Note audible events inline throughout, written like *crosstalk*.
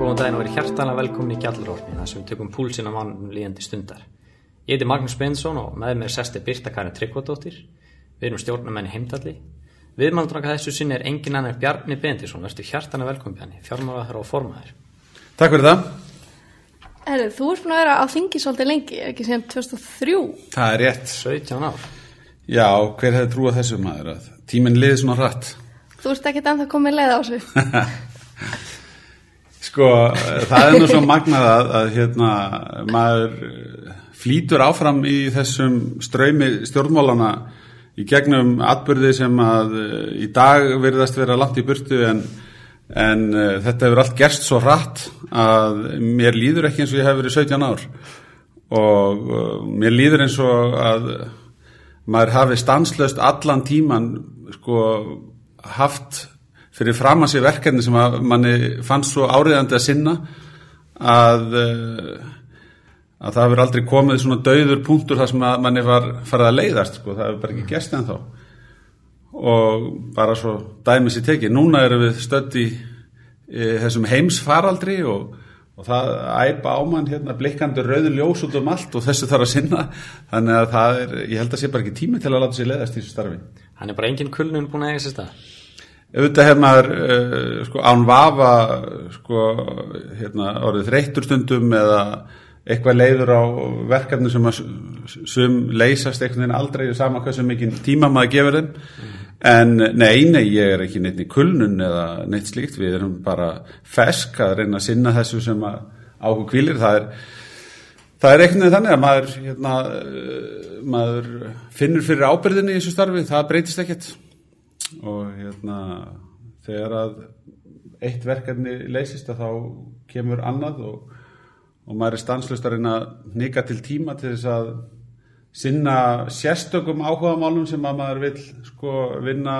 góðan daginn og verið hjartanlega velkomin í Gjallurhorni þar sem við tökum púlsinn á mann líðandi stundar. Ég heiti Magnús Bensson og með mér sesti Birta Karin Tryggvadóttir. Við erum stjórnamenn í heimdalli. Viðmáldraka þessu sinni er engin annar Bjarni Bendisson. Verður hjartanlega velkomin Bjarni, fjármála þar á formaður. Takk fyrir það. Herru, þú ert búin að vera á þingi svolítið lengi, ekki sem 2003. Það er rétt. 17 ár. Já, hver hefði trúið þessu maður að tíminn liði svona hratt. Þú ert ekkert ennþá komið leið á þessu. *laughs* Sko, það er nú svo magnað að, að hérna, maður eh, flýtur áfram í þessum ströymi stjórnmálana í gegnum atbyrði sem að eh, í dag verðast vera langt í burtu en, en uh, þetta hefur allt gerst svo hratt að mér líður ekki eins og ég hef verið 17 ár. Og mér líður eins og að maður hafi stanslöst allan tíman sko haft fyrir fram að sér verkefni sem að manni fannst svo áriðandi að sinna að, að það hefur aldrei komið svona dauður punktur þar sem að manni var farið að leiðast sko, það hefur bara ekki gæst en þá og bara svo dæmis í teki, núna erum við í þessum heimsfaraldri og, og það æpa ámann hérna blikkandi rauðu ljós út um allt og þessu þarf að sinna. Þannig að það er, ég held að sé bara ekki tími til að láta sér leiðast í þessu starfi. Hann er bara engin kulnun búin að eiga sér stað. Auðvitað hef maður uh, sko, án vafa sko, hérna, orðið þreyttur stundum eða eitthvað leiður á verkefni sem sum leysast einhvern veginn aldrei og sama hversu mikið tíma maður gefur þeim. En nei, nei, ég er ekki neitt í kulnun eða neitt slíkt, við erum bara fesk að reyna að sinna þessu sem áhuga kvílir, það er það er einhvern veginn þannig að maður hérna, uh, maður finnur fyrir ábyrðinni í þessu starfi, það breytist ekkert og hérna þegar að eitt verkefni leysist að þá kemur annað og, og maður er stanslust að reyna að nika til tíma til þess að sinna sérstökum áhugamálum sem að maður vil sko vinna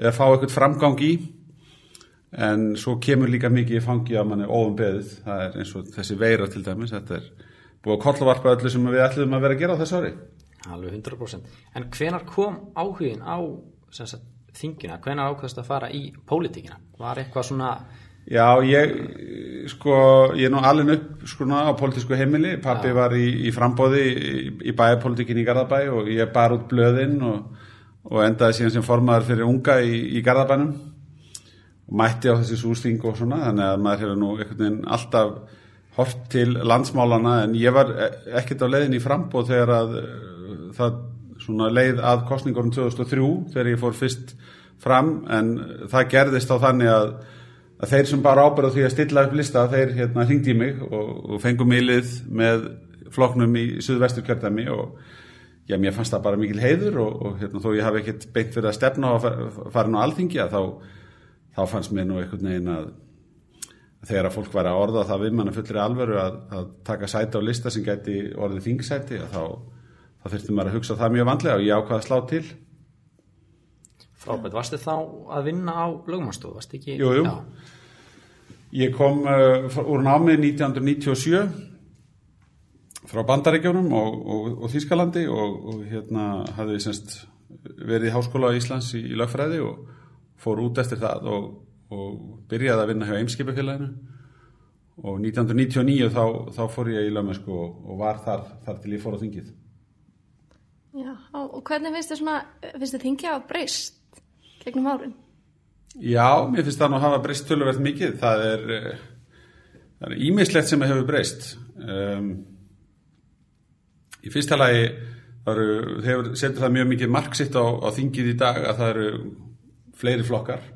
eða fá eitthvað framgang í. En svo kemur líka mikið í fangi að mann er ofan beðið, það er eins og þessi veira til dæmis, þetta er búið að kollavarpa öllu sem við ætlum að vera að gera á þessu ári. Alveg 100%. En hvenar kom áhugin á sem sagt, þingina? Hvenar ákvæðast að fara í pólitíkina? Var eitthvað svona, Já, ég sko, ég er nú alveg upp sko á politísku heimili, pappi var í, í frambóði í, í bæjarpolitíkin í Garðabæ og ég bar út blöðinn og, og endaði síðan sem formaður fyrir unga í, í Garðabænum og mætti á þessi sústing og svona, þannig að maður hefur nú einhvern veginn alltaf hort til landsmálana en ég var e- ekkert á leiðin í frambóð þegar að uh, það svona leið að kostningurum 2003 þegar ég fór fyrst fram en það gerðist á þannig að að þeir sem bara ábyrða því að stilla upp lista þeir hérna hringdi í mig og, og fengum ílið með floknum í suðvestur kjördæmi og já, mér fannst það bara mikil heiður og, og hérna, þó ég hafi ekkert beint fyrir að stefna og fara nú alþingi að þá, þá fannst mér nú einhvern veginn að, þegar að fólk væri að orða það við manna fullri alvöru að, að taka sæti á lista sem gæti orðið þingsæti að þá, þá þurfti maður að hugsa það mjög vandlega og ég ákvaða að slá til frábært, varstu þá að vinna á lögmanstofu, varstu ekki? Jú, jú. Ég kom uh, úr námið 1997 frá Bandaríkjónum og, og, og Þýskalandi og, og hérna hafði semst verið í Háskóla Íslands í, í lögfræði og fór út eftir það og, og byrjaði að vinna hjá Eimskipafélaginu og 1999 þá, þá fór ég í lögmennsku og var þar, þar til ég fór á þingið. Já, og hvernig finnst þið svona, finnst þið þingi að breyst gegnum árin? Já, mér finnst það nú að hafa breyst töluvert mikið. Það er eh, ímislegt sem hefur breyst. Um, í fyrsta lagi hefur, setur það mjög mikið marksitt á, á þingið í dag að það eru fleiri flokkar.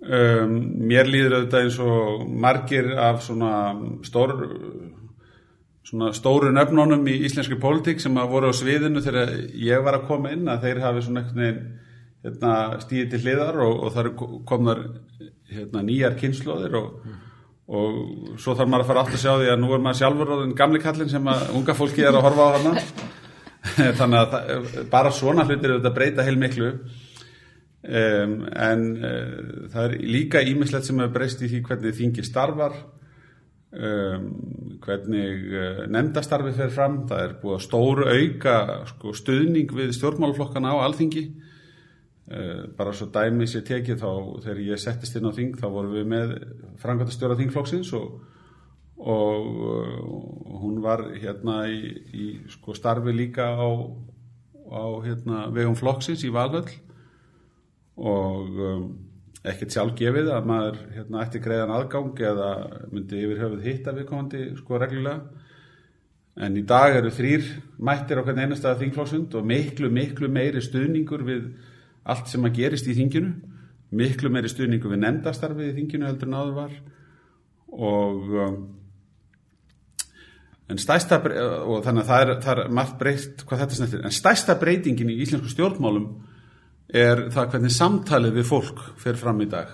Um, mér líður auðvitað eins og margir af svona stór svona stóru nöfnunum í íslenski pólitík sem að voru á sviðinu þegar ég var að koma inn að þeir hafi svona veginn hérna, stíði til hliðar og, og það eru komnar hérna, nýjar kynnslóðir og, og svo þarf maður að fara aftur að sjá því að nú er maður sjálfur orðin gamli kallin sem að unga fólki er að horfa á hana *laughs* þannig að það, bara svona hlutir auðvitað breyta heil miklu um, en uh, það er líka ímislegt sem hefur breyst í því hvernig þingi starfar um, hvernig uh, nefndastarfi fer fram. Það er búið að stóru auka sko, stuðning við stjórnmálaflokkana á alþingi. Uh, bara svo dæmi sér tekið þá þegar ég settist inn á þing þá vorum við með frangvæntastjóra þingflokksins og, og uh, hún var hérna í, í sko starfi líka á, á hérna, vegum flokksins í Valhöll. Og um, ekkert sjálfgefið að maður hérna, ætti greiðan aðgang eða myndi yfir höfuð hitta viðkomandi sko reglulega. En í dag eru þrýr mættir okkar einasta þingflokksund og miklu miklu meiri stuðningur við allt sem að gerist í þinginu. Miklu meiri stuðningu við nefndastarfið í þinginu heldur en áður var. Og um, en stæsta og þannig að það er, það er margt breytt hvað þetta snettir, en stæsta breytingin í íslensku stjórnmálum er það hvernig samtalið við fólk fer fram í dag.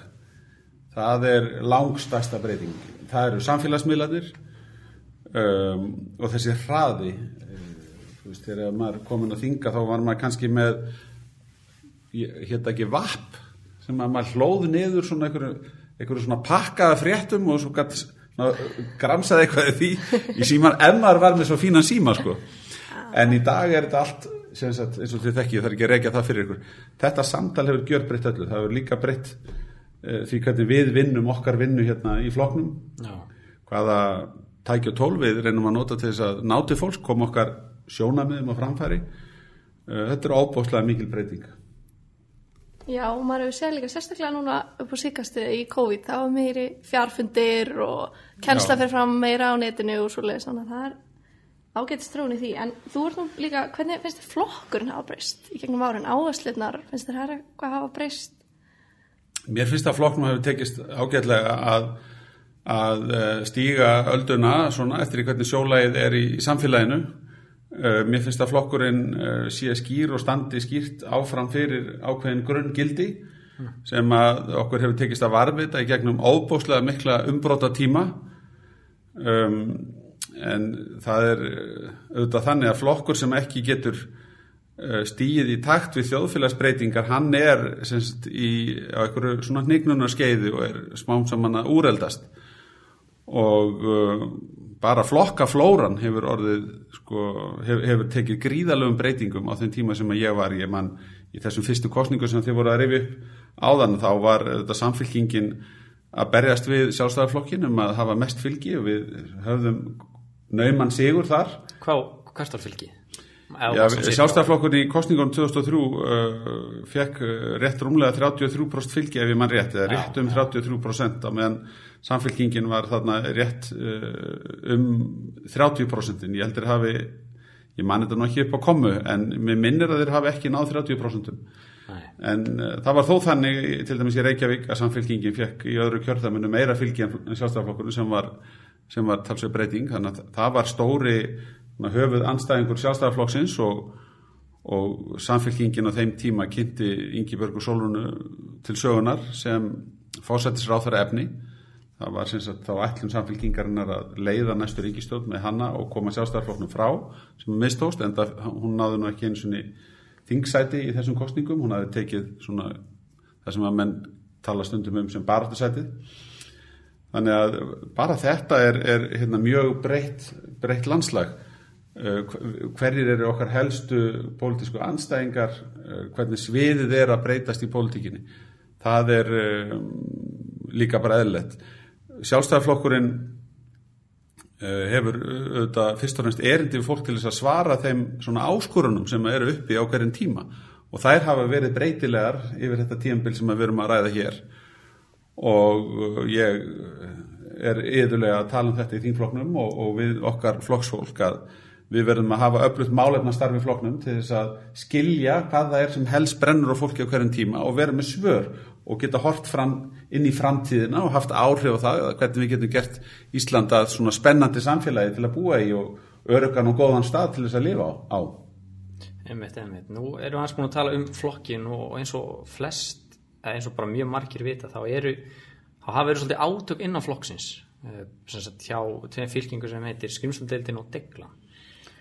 Það er langstæsta breyting það eru samfélagsmiðlanir um, og þessi hraði þú veist, þegar maður komin að þinga þá var maður kannski með hérna ekki vapp sem að maður hlóð niður svona einhverju, einhverju svona pakkaða fréttum og svo gætt gramsaði eitthvað því. Í síman en maður var með svo fínan síma sko. En í dag er þetta allt sagt, eins og þið þekkið, það er ekki að regja það fyrir ykkur. Þetta samtal hefur gjör breytt öllu. Það hefur líka breytt uh, því hvernig við vinnum okkar vinnu hérna í floknum Já. hvaða tæki og tól við reynum að nota til þess að náti fólks koma okkar sjónamiðum á framfæri. Uh, þetta er ábúslega mikil breyting. Já, og maður hefur séð líka sérstaklega núna upp á síkastu í COVID, það var meiri fjárfundir og kennsla fyrir fram meira á netinu og svoleiðis, þannig að það er ágætist trún í því, en þú ert nú líka, hvernig finnst þið flokkurinn hafa breyst í gegnum árin, áherslunar, finnst þið það hvað hafa breyst? Mér finnst að flokknum hefur tekist ágætlega að, að eh, stíga ölduna svona eftir í hvernig sjólægið er í, í samfélaginu. Eh, mér finnst að flokkurinn eh, sé skýr og standi skýrt áfram fyrir ákveðin grunn gildi sem að okkur hefur tekist að varfita í gegnum óbúslega mikla umbróta tíma um, en það er eh, auðvitað þannig að flokkur sem ekki getur stíð í takt við þjóðfélagsbreytingar hann er semst, í, á einhverju svona hnignuna skeiði og er smám saman að úreldast. Og uh, bara flokkaflóran hefur orðið sko, hefur, hefur tekið gríðalögum breytingum á þeim tíma sem ég var. Ég mann í þessum fyrstu kostningu sem þið voru að reyfi upp áðan þá var þetta samfélkingin að berjast við sjálfstæðarflokkin um að hafa mest fylgi og við höfðum nauman sigur þar. Hvað, hvert var fylgi? Sjálfstæðarflokkurinn í kostningunum 2003 uh, fekk uh, rétt rúmlega 33% fylgi ef ég mann rétt eða rétt um 33% á meðan samfélkingin var þarna rétt uh, um 30% ég heldur hafi ég man þetta nú ekki upp á komu en mér minnir að þeir hafi ekki náð 30% Nei. en uh, það var þó þannig til dæmis í Reykjavík að samfélkingin fekk í öðru kjörðamunu meira fylgi en sjálfstæðarflokkurinn sem var, sem var talsveit breyting. Þannig að það var stóri höfuð anstæðingur sjálfstæðarflokksins og, og samfélkingin á þeim tíma kynnti Ingi Börgur Solrunu til sögunar sem fósættisráð þar efni. Það var sem sagt þá ætlum samfélkingarinnar að leiða næstu ríkistjóð með hanna og koma sjálfstæðarflokknum frá sem mistóst en það, hún náði nú ekki eins og þingsæti í þessum kostningum hún hafi tekið svona það sem að menn tala stundum um sem barðarsætið þannig að bara þetta er, er hérna, mjög breytt, breytt landslag. Uh, hverjir eru okkar helstu pólitísku anstæðingar uh, hvernig sviðið er að breytast í pólitíkinni? Það er um, líka bara eðlert sjálfstæðarflokkurinn hefur auðvitað fyrst og fremst erindi fólk til þess að svara þeim svona áskorunum sem eru uppi á hverjum tíma. Og þær hafa verið breytilegar yfir þetta tíambil sem við verum að ræða hér og ég er yðurlega að tala um þetta í þínflokknum og, og við okkar flokksfólk að við verðum að hafa öflugt málefna starfi floknum til þess að skilja hvað það er sem helst brennur á fólki á hverjum tíma og vera með svör og geta hort fram inn í framtíðina og haft áhrif á það hvernig við getum gert Íslanda svona spennandi samfélagi til að búa í og örökan og góðan stað til þess að lifa á. Einmitt, einmitt. Nú erum við hans búin að tala um flokkin og eins og flest, eins og bara mjög margir vita, þá eru, þá hafa verið svolítið átök innan flokksins, eh, hjá tveim fylkingu sem heitir Skrimslandeildin og Degla.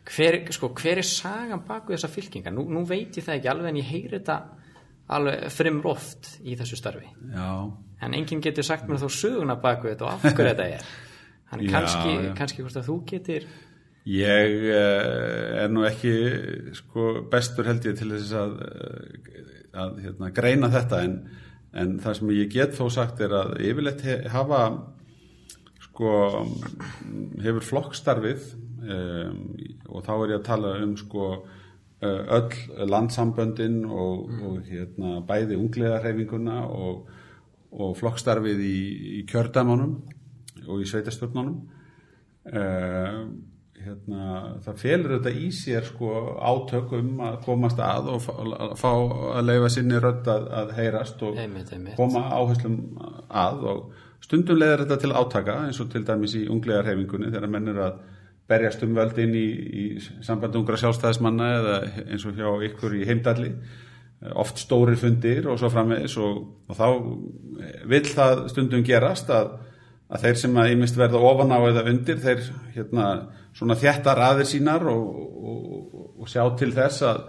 Hver, sko, hver er sagan baku þessa fylkinga? Nú, nú veit ég það ekki alveg en ég heyri þetta alveg fremur oft í þessu starfi já. en enginn getur sagt mér þá söguna baku þetta og af hverju þetta er *laughs* þannig kannski, já. kannski hvort að þú getur ég uh, er nú ekki sko, bestur held ég til þess að uh, að hérna, greina þetta en, en það sem ég get þó sagt er að yfirleitt hafa sko hefur flokkstarfið um, og þá er ég að tala um sko öll landsamböndin og, og hérna, bæði ungliðarhefinguna og, og flokkstarfið í, í kjördæmanum og í sveitastjórnunum uh, hérna, það felur þetta í sér sko átökum að komast að og fá, að leifa sinni rödd að, að heyrast og Einmitt, einmitt. koma áherslum að og stundum leiðir þetta til átaka eins og til dæmis í ungliðarhefingunni þegar menn er að berjast um völdin í, í sambandi ungra sjálfstæðismanna eða eins og hjá ykkur í heimdalli oft stóri fundir og svo framvegis og, og þá vil það stundum gerast að, að þeir sem að ímist verða ofan á eða undir þeir hérna svona þjætta raðir sínar og, og, og sjá til þess að,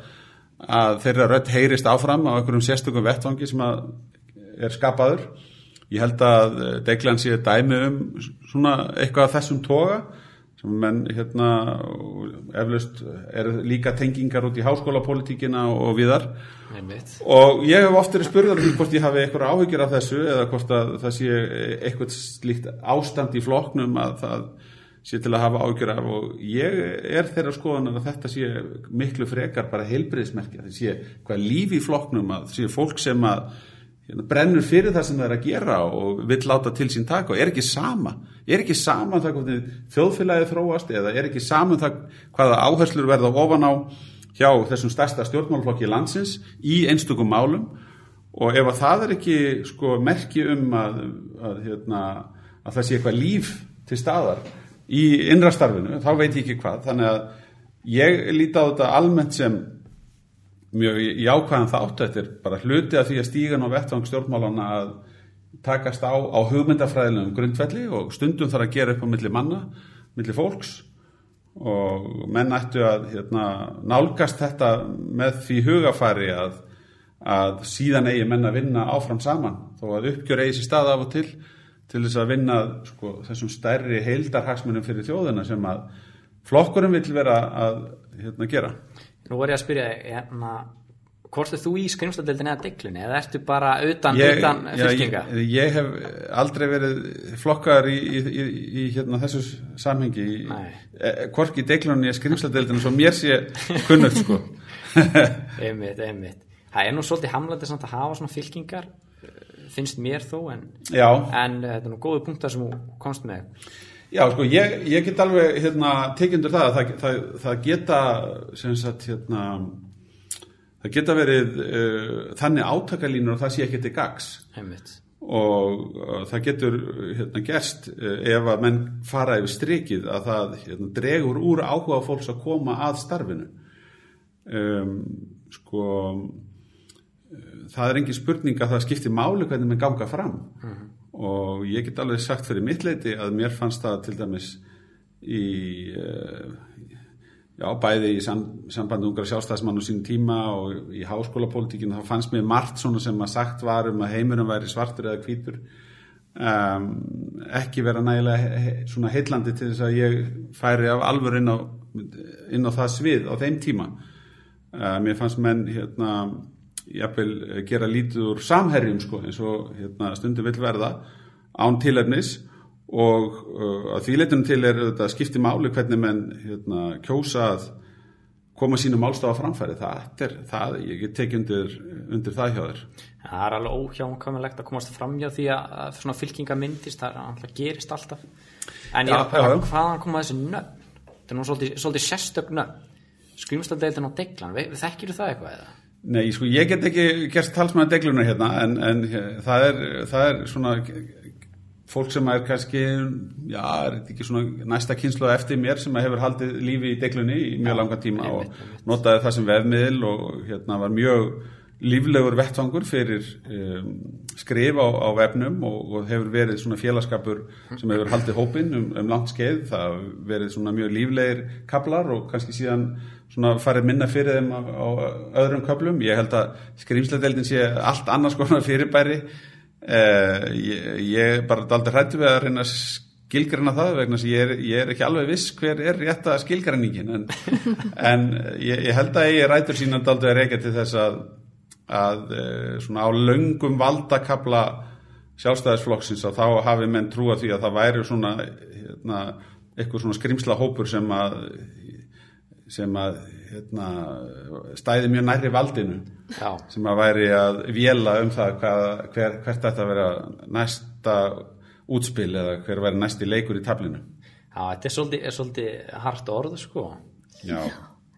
að þeirra rödd heyrist áfram á einhverjum sérstökum vettvangi sem er skapaður ég held að Deiglan sé dæmi um svona eitthvað af þessum toga sem menn hérna eflaust er líka tengingar út í háskólapolitíkina og viðar Einmitt. og ég hef oft verið spurðar því hvort ég hafi eitthvað áhyggjur af þessu eða hvort að það sé eitthvað slíkt ástand í floknum að það sé til að hafa áhyggjur af og ég er þeirra skoðan að þetta sé miklu frekar bara heilbriðismerki að það sé hvað líf í floknum að sé fólk sem að hérna, brennur fyrir það sem það er að gera og vill láta til sín taka og er ekki sama er ekki sama það hvernig þjóðfélagið þróast eða er ekki sama um það hvaða áherslur verða ofan á hjá þessum stærsta stjórnmálflokki landsins í einstökum málum. Og ef að það er ekki sko merki um að, að, hérna, að það sé eitthvað líf til staðar í innrastarfinu, þá veit ég ekki hvað þannig að ég líti á þetta almennt sem mjög jákvæðan þátt, þetta er bara hluti af því að stígan á vettvang stjórnmálana að takast á, á hugmyndafræðilegum grundvelli og stundum þarf að gera upp á milli manna, milli fólks. Og menn ættu að hérna, nálgast þetta með því hugafæri að, að síðan eigi menn að vinna áfram saman þó að uppgjör eigi sér stað af og til til þess að vinna sko, þessum stærri heildarhagsmunum fyrir þjóðina sem að flokkurum vil vera að hérna, gera. Nú var ég að spyrja hérna, hvort er þú í skrimsladeildin eða deglunni eða ertu bara utan, Ég, utan já, fylkinga? ég, ég hef aldrei verið flokkar í, í, í, í hérna, þessu samhengi eh, hvorki deglunni eða skrimsladeildinu svo mér sé kunnugt sko. *laughs* einmitt, einmitt. Það er nú svolítið hamlandi samt að hafa svona fylkingar finnst mér þó en, en eh, þetta er nú góðu punktar sem þú komst með. Já, sko, ég, ég get alveg hérna, tekindur það að það, það, það geta sem sagt, hérna, það geta verið uh, þannig átakalínur og það sé ekki til gags einmitt, og uh, það getur hérna, gerst uh, ef að menn fara yfir strikið að það hérna, dregur úr áhuga fólks að koma að starfinu. Um, sko það er engin spurning að það skiptir máli hvernig menn ganga fram. Og ég get alveg sagt fyrir mitt leiti að mér fannst það til dæmis í uh, já, bæði í sam, sambandi ungra sjálfstæðismann og sín tíma og í háskólapolítikinu þá fannst mér margt svona sem að sagt var um að heimurum væri svartur eða hvítur um, ekki vera nægilega he, svona heillandi til þess að ég færi af alvör inn á, inn á það svið á þeim tíma. Uh, mér fannst menn hérna jafnvel gera lítið úr samherjum sko, eins og hérna, stundum vill verða án tilefnis. Og uh, að því leitunum til er þetta skipti máli hvernig menn hérna, kjósa að koma sínu málstafa framfæri. Það er það, ég get tekið undir, undir það hjá þér. Það er alveg óhjámkvæmulegt að komast fram hjá því að, svona fylkinga myndist, það er alltaf gerist alltaf. En ég pæla já, já. hvaðan koma þessi nöfn? Þetta er nú svolítið, svolítið sérstök nöfn. Skrimsladeildin á deglan, þekkir það eitthvað eða? Nei, sko, ég get ekki gerst talsmaður deglunar hérna en, en það, er, það er svona fólk sem er kannski já, er ekki svona næsta kynslu eftir mér sem hefur haldið lífi í deglunni í mjög langa tíma og notaði það sem vefmiðl og hérna var mjög líflegur vettvangur fyrir um, skrif á, á vefnum og, og hefur verið svona félagskapur sem hefur haldið hópin um, um langt skeið. Það hefur verið svona mjög líflegir kaplar og kannski síðan svona farið minna fyrir þeim á, á öðrum köplum ég held að skrýmsladeldin sé allt annars konar fyrirbæri. Eh, ég, ég bara daldi hrættu við að reyna að skilgræna það vegna að ég ég er ekki alveg viss hver er rétta skilgræningin en, *laughs* en ég, ég held að ég rætur sína daldi að reyka til þess að að eh, svona á löngum valdakabla sjálfstæðisflokksins að þá hafi menn trúa því að það væri svona hérna, eitthvað svona skrimsla hópur sem að sem að hérna, stæði mjög nærri valdinu Já, sem að væri að vjela um það hvað, hver, hvert þetta að vera næsta útspil eða hver væri næsti leikur í tablinu já þetta er svolítið, er svolítið hart orð sko. Já,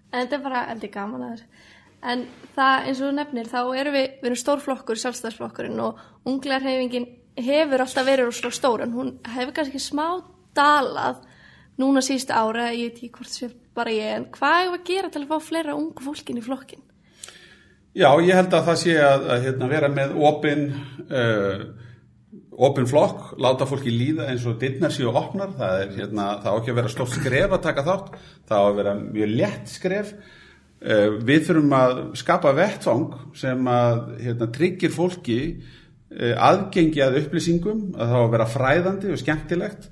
En þetta er bara eldi gaman að þessu. En það eins og þú nefnir, þá erum við, við erum stórflokkur, sjálfstæðsflokkurinn og unglegarhefingin hefur alltaf verið rosalega stór en hún hefur kannski smá dalað núna síðust ára, ég veit ekki hvort sé bara ég, en hvað er að gera til að fá fleira ungu fólkin í flokkin? Já ég held að það sé að, að hérna, vera með opin uh, opin flokk, láta fólki líða eins og dittnar séu opnar, það er hérna, það á ekki að vera stórt skref að taka þátt. Það á að vera mjög létt skref. Uh, við þurfum að skapa vettfang sem að hérna, tryggir fólki uh, aðgengi að upplýsingum að það á að vera fræðandi og skemmtilegt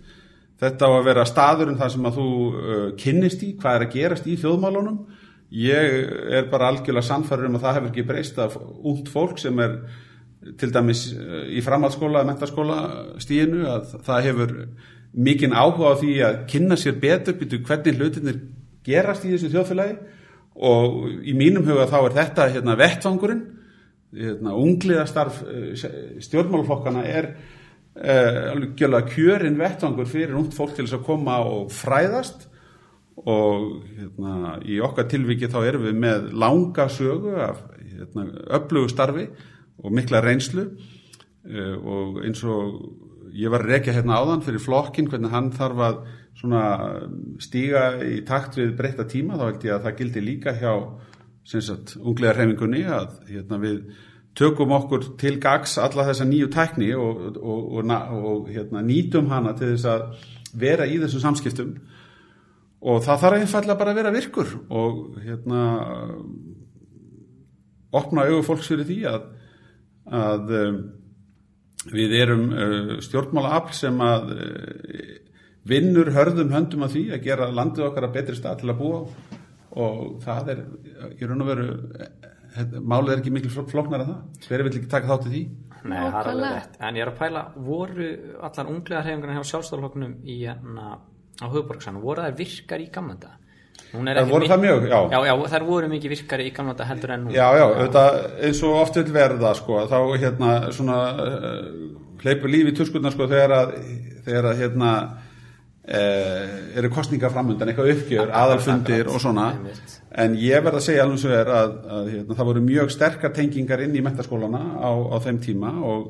þetta á að vera staðurinn þar sem að þú uh, kynnist í hvað er að gerast í þjóðmálunum. Ég er bara algjörlega sannfæður um að það hefur ekki breyst af út fólk sem er til dæmis uh, í framhaldsskóla mentaskóla stíðinu að það hefur mikinn áhuga á því að kynna sér betur býtu hvernig hlutinir gerast í þessu þjóðfélagi. Og í mínum huga þá er þetta hérna, vettvangurinn. Hérna, ungliðastarf uh, stjórnmálflokkana er alveg gjörlega kjörin vettvangur fyrir ungt fólk til þess að koma og fræðast. Og hérna, í okkar tilviki þá erum við með langa sögu af hérna, öflugu starfi og mikla reynslu. Uh, og eins og ég var að rekja hérna áðan fyrir flokkin hvernig hann þarf að stíga í takt við breytta tíma þá held ég að það gildi líka hjá sagt, unglega hreifingunni að hérna, við tökum okkur til gags alla þessa nýju tækni og, og, og, og hérna, nýtum hana til þess að vera í þessum samskiptum. Og það þarf einfallega bara að vera virkur og hérna opna augu fólks fyrir því að, að um, við erum uh, stjórnmálaafl sem að uh, vinnur hörðum höndum að því að gera landið okkar að betri stað til að búa og það er í raun og veru málið er ekki miklu flóknar að það hver vil ekki taka þátt í því Nei, það er alveg rétt. En ég er að pæla, voru allar unglega hreyfingarna hjá sjálfstofloknum í hérna á höfuborgsann, voru þær virkar í gamlanda? Það voru það mjög, já. Já, já, þær voru mikið virkari í gamlanda heldur en nú. Já, já, auðvitað, eins og oft vil verða sko, þá hérna svona uh, hleypur lífi í tuskurnar sko þegar að, þegar að hérna eru kostninga framundan eitthvað uppgjör, aðalfundir og svona. en ég verð að segja alveg svo er að, að hérna, það voru mjög sterkar tengingar inn í mentaskólana á, á þeim tíma og,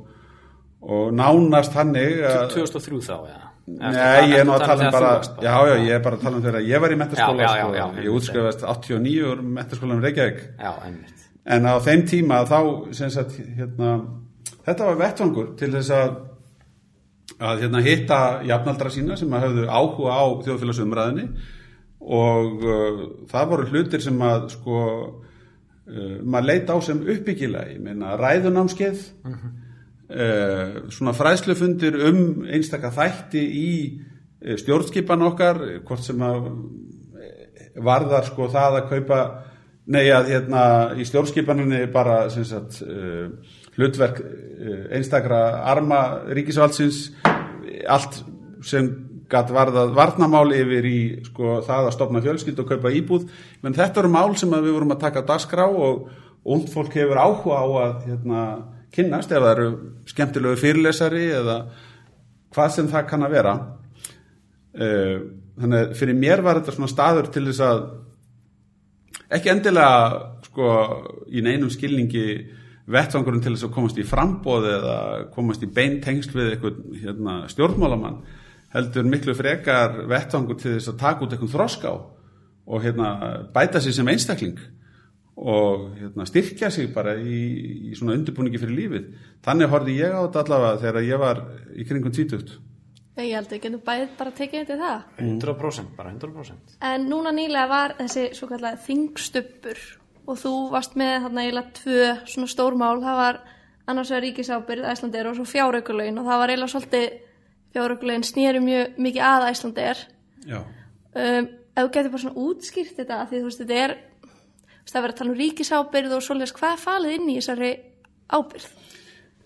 og nánast hannig að 2003 þá, eða? Nei, ég er nú að tala um bara, já, já, já, ég er bara að tala um þegar ég var í mentaskóla, Já, já, já, sko, já, ég útskrifast 89 úr mentaskólanum Reykjavík. Já. En á þeim tíma þá sem sagt, hérna, þetta var vettvangur til þess að, að hérna, hitta jafnaldra sína sem að höfðu áhuga á þjóðfélagsumræðinni og uh, það voru hlutir sem að sko, uh, maður leit á sem uppbyggilega, ég meina ræðunámskeið, uh, svona fræðslufundir um einstaka þætti í uh, stjórnskipan okkar, hvort sem að varðar sko það að kaupa nei að hérna í stjórnskipaninni bara sem sagt uh, hlutverk uh, einstakra arma ríkisvaldsins allt sem gætt varðað varnamál yfir í sko það að stopna fjölskyld og kaupa íbúð. Menn þetta eru mál sem við vorum að taka dagskrá og und fólk hefur áhuga á að hérna kynnast ef það eru skemmtilegu fyrirlesari eða hvað sem það kann að vera. Uh, þannig fyrir mér var þetta svona staður til þess að ekki endilega sko í neinum skilningi vettvangurinn til þess að komast í frambóð eða komast í beintengsl við eitthvað hérna, stjórnmálamann heldur miklu frekar vettvangur til þess að taka út eitthvað þroska á og hérna, bæta sig sem einstakling og hérna, styrkja sig bara í, í svona undirbúningi fyrir lífið þannig horfði ég á þetta allavega þegar ég var í kringum 20 Ég held að við getum bæðið bara tekið þetta það. 100%, bara 100%. En núna nýlega var þessi svo kallega þingstubbur og þú varst með þarna eiginlega tvö svona stórmál. Það var annars vegar ríkisábyrð Æslandeir og svo fjáraukulögin og það var eiginlega svolítið fjáraukulögin snýri mjög mikið að Æslandeir. Um, ef þú getur bara svona útskýrt þetta því þú veist þetta er það verður að tala um ríkisábyrð og svolítið hvað falið inn í þessari ábyrð?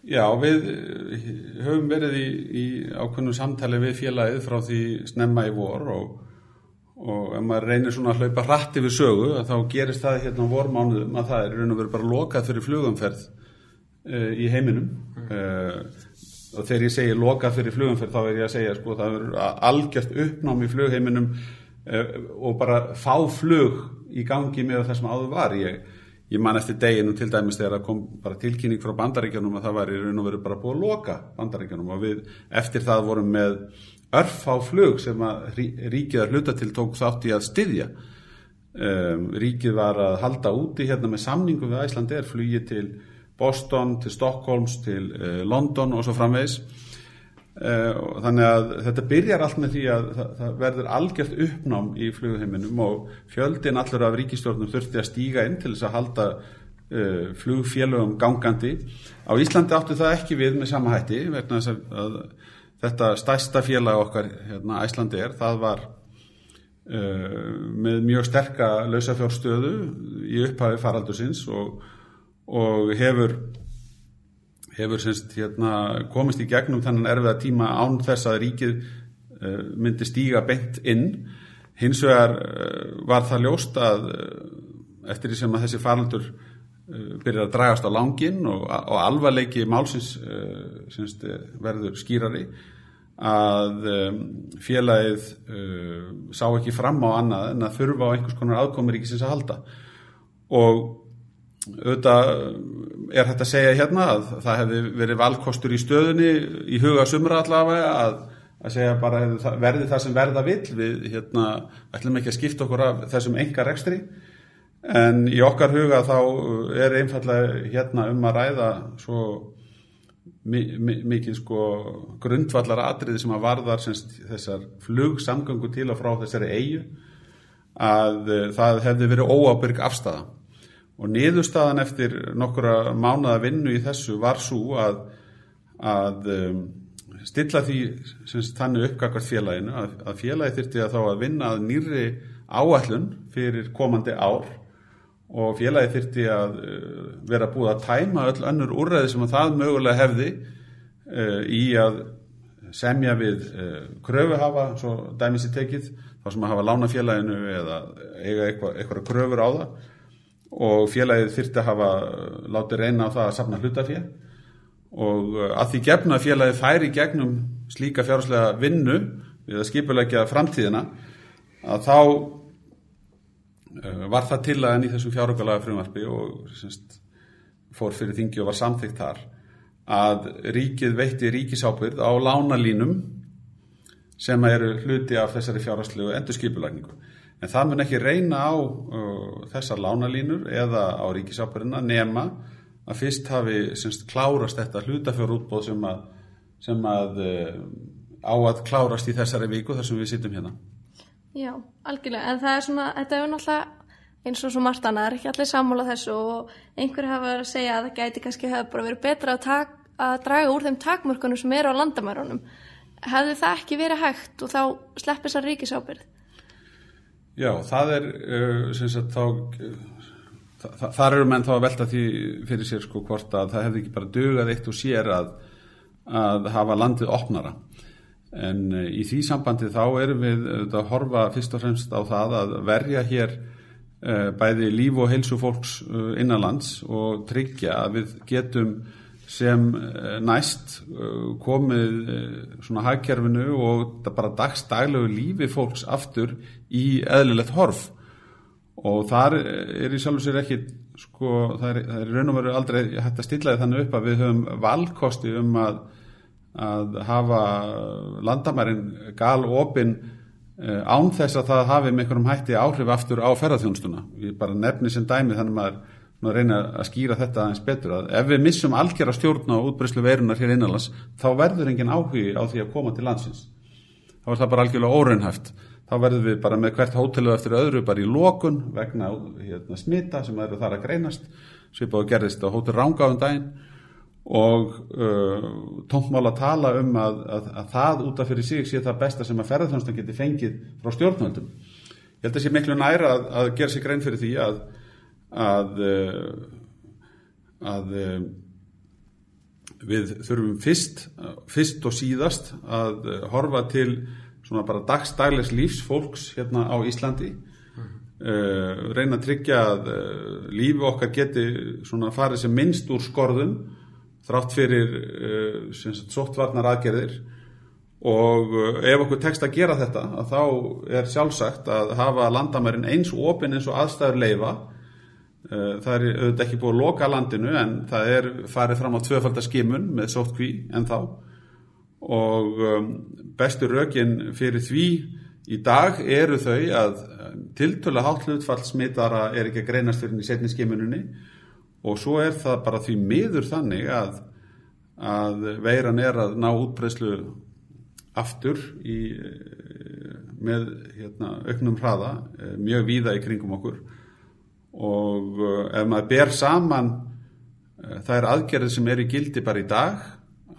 Já, við eh, höfum verið í, í ákveðnum samtali við félagið frá því snemma í vor og, og ef maður reynir svona að hlaupa hratt yfir sögu þá gerist það hérna á vormánuðum að það er raun og verið bara lokað fyrir flugumferð uh, í heiminum. Uh, og þegar ég segi lokað fyrir flugumferð þá er ég að segja sko það er algjört uppnám í flugheiminum uh, og bara fá flug í gangi með það sem áður var. Ég ég man eftir deginu til dæmis þegar það kom bara tilkynning frá bandaríkjanum að það var í raun og veru bara búið að loka bandaríkjanum og við eftir það vorum með örf á flug sem að ríkið að hluta til tók þátt í að styðja. Um, ríkið var að halda úti hérna með samningum við Æsland er flugið til Boston, til Stockholms, til uh, London og svo framvegs Uh, þannig að þetta byrjar allt með því að það, það verður algjört uppnám í flugheiminum og fjöldin allur af ríkistjórnum þurfti að stíga inn til þess að halda uh, flugfélögum gangandi. Á Íslandi áttu það ekki við með sama hætti vegna þess að þetta stæsta félag okkar hérna, Íslandi er, það var uh, með mjög sterka lausafjórstöðu í upphafi faraldusins og, og hefur hefur semst hérna komist í gegnum þannig erfiða tíma án þess að ríkið uh, myndi stíga beint inn. Hins vegar uh, var það ljóst að uh, eftir því sem að þessi faraldur byrjar að dragast á langin og, og alvarleiki málsins semst verður skýrari að félagið sá ekki fram á annað en að þurfa á einhvers konar aðkomur ríkisins að halda. Og auðvitað er hægt að segja hérna að það hefði verið valkostur í stöðunni í huga sumra allavega að, að segja bara verði það sem verða vill. Við hérna ætlum ekki að skipta okkur af þessum enga rekstri en í okkar huga þá er einfallega hérna um að ræða svo mikið sko grundvallar atriði sem að varðar semst, þessar flugsamgöngu til og frá þessari eigu að það hefði verið óábyrg afstæða og niðurstaðan eftir nokkura mánuða vinnu í þessu var svo að, að um, stilla því semst, þannig uppgakvart félaginu að, að félagi þyrti að þá að vinna að nýri áætlun fyrir komandi ár og félagi þyrti að uh, vera búið að tæma öll önnur úrræði sem að það mögulega hefði uh, í að semja við uh, kröfuhafa, svo dæmis í tekið, þá sem að hafa lána félaginu eða eiga eitthvað, kröfur á það. Og félagið þyrti að hafa látið reyna á það að sapna hlutafél og að því gefna félagið færi gegnum slíka fjárháslega vinnu við að skipulegja framtíðina að þá var það tillagan í þessum fjárháslega frumvarfi og semst, fór fyrir þingi og var samþygt þar að ríkið veitti ríkisábyrð á lánalínum sem eru hluti af þessari fjárháslega endur skipulagningu en það mun ekki reyna á uh, þessar lánalínur eða á ríkisábyrðina nema að fyrst hafi semst, klárast þetta hlutafjörútbóð sem að, sem að uh, á að klárast í þessari viku þar sem við sittum hérna. Já, algjörlega, en það er svona, þetta er náttúrulega eins og svo margt annað, það er ekki allir sammála þessu og einhver hafa verið að segja að það gæti kannski hafa bara verið betra að, tak, að draga úr þeim takmörkunum sem eru á landamærunum. Hefði það ekki verið hægt og þá sleppir þessar ríkisábyrð? Já, það er uh, sagt, þá, þa þar eru menn þá að velta því fyrir sér sko hvort að það hefði ekki bara dögað eitt og sér að, að hafa landið opnara en uh, í því sambandi þá erum við að horfa fyrst og fremst á það að verja hér uh, bæði líf og heilsu fólks uh, innanlands og tryggja að við getum sem næst komið svona hagkerfinu og bara dagstaglegu lífi fólks aftur í eðlilegt horf. Og þar er í sjálf og sér ekki sko, það er, er raun og veru aldrei hægt að stilla þannig upp að við höfum valkosti um að, að hafa landamærin gal opin eh, án þess að það hafi með einhverjum hætti áhrif aftur á ferðarþjónstuna ég bara nefni sem dæmi þannig maður að reyna að skýra þetta aðeins betur að ef við missum algjör að stjórna og útbreyslu veirunar hér innanlands þá verður engin áhugi á því að koma til landsins. Þá er það bara algjörlega óraunhæft. Þá verðum við bara með hvert hótelu eftir öðru bara í lokun vegna hérna, smita sem eru þar að greinast. Svipað og gerðist á hótel Rángáðum daginn og uh, tómtmál að tala um að, að, að það út af fyrir sig sé það besta sem að ferðarþjónstan geti fengið frá stjórnvöldum. Ég held að sé miklu næra að, að gera sig grein fyrir því að að, að við þurfum fyrst, fyrst og síðast að horfa til svona bara dagstaglegs lífs fólks hérna á Íslandi. Uh, reyna að tryggja að uh, lífi okkar geti svona farið sem minnst úr skorðum þrátt fyrir uh, sóttvarnar aðgerðir og ef okkur tekst að gera þetta að þá er sjálfsagt að hafa landamærin eins opinn eins og aðstæður leifa það er auðvitað ekki búið að loka landinu en það er farið fram á tvöfaldaskimun með sóttkví en þá. Og bestu rökin fyrir því í dag eru þau að tiltölu hátt hlutfall smitara er ekki að greinast fyrir í setni skimuninni og svo er það bara því miður þannig að, að veiran er að ná útbreyslu aftur í, með hérna, auknum hraða mjög víða í kringum okkur. Og ef maður ber saman það er aðgerðið sem er í gildi bara í dag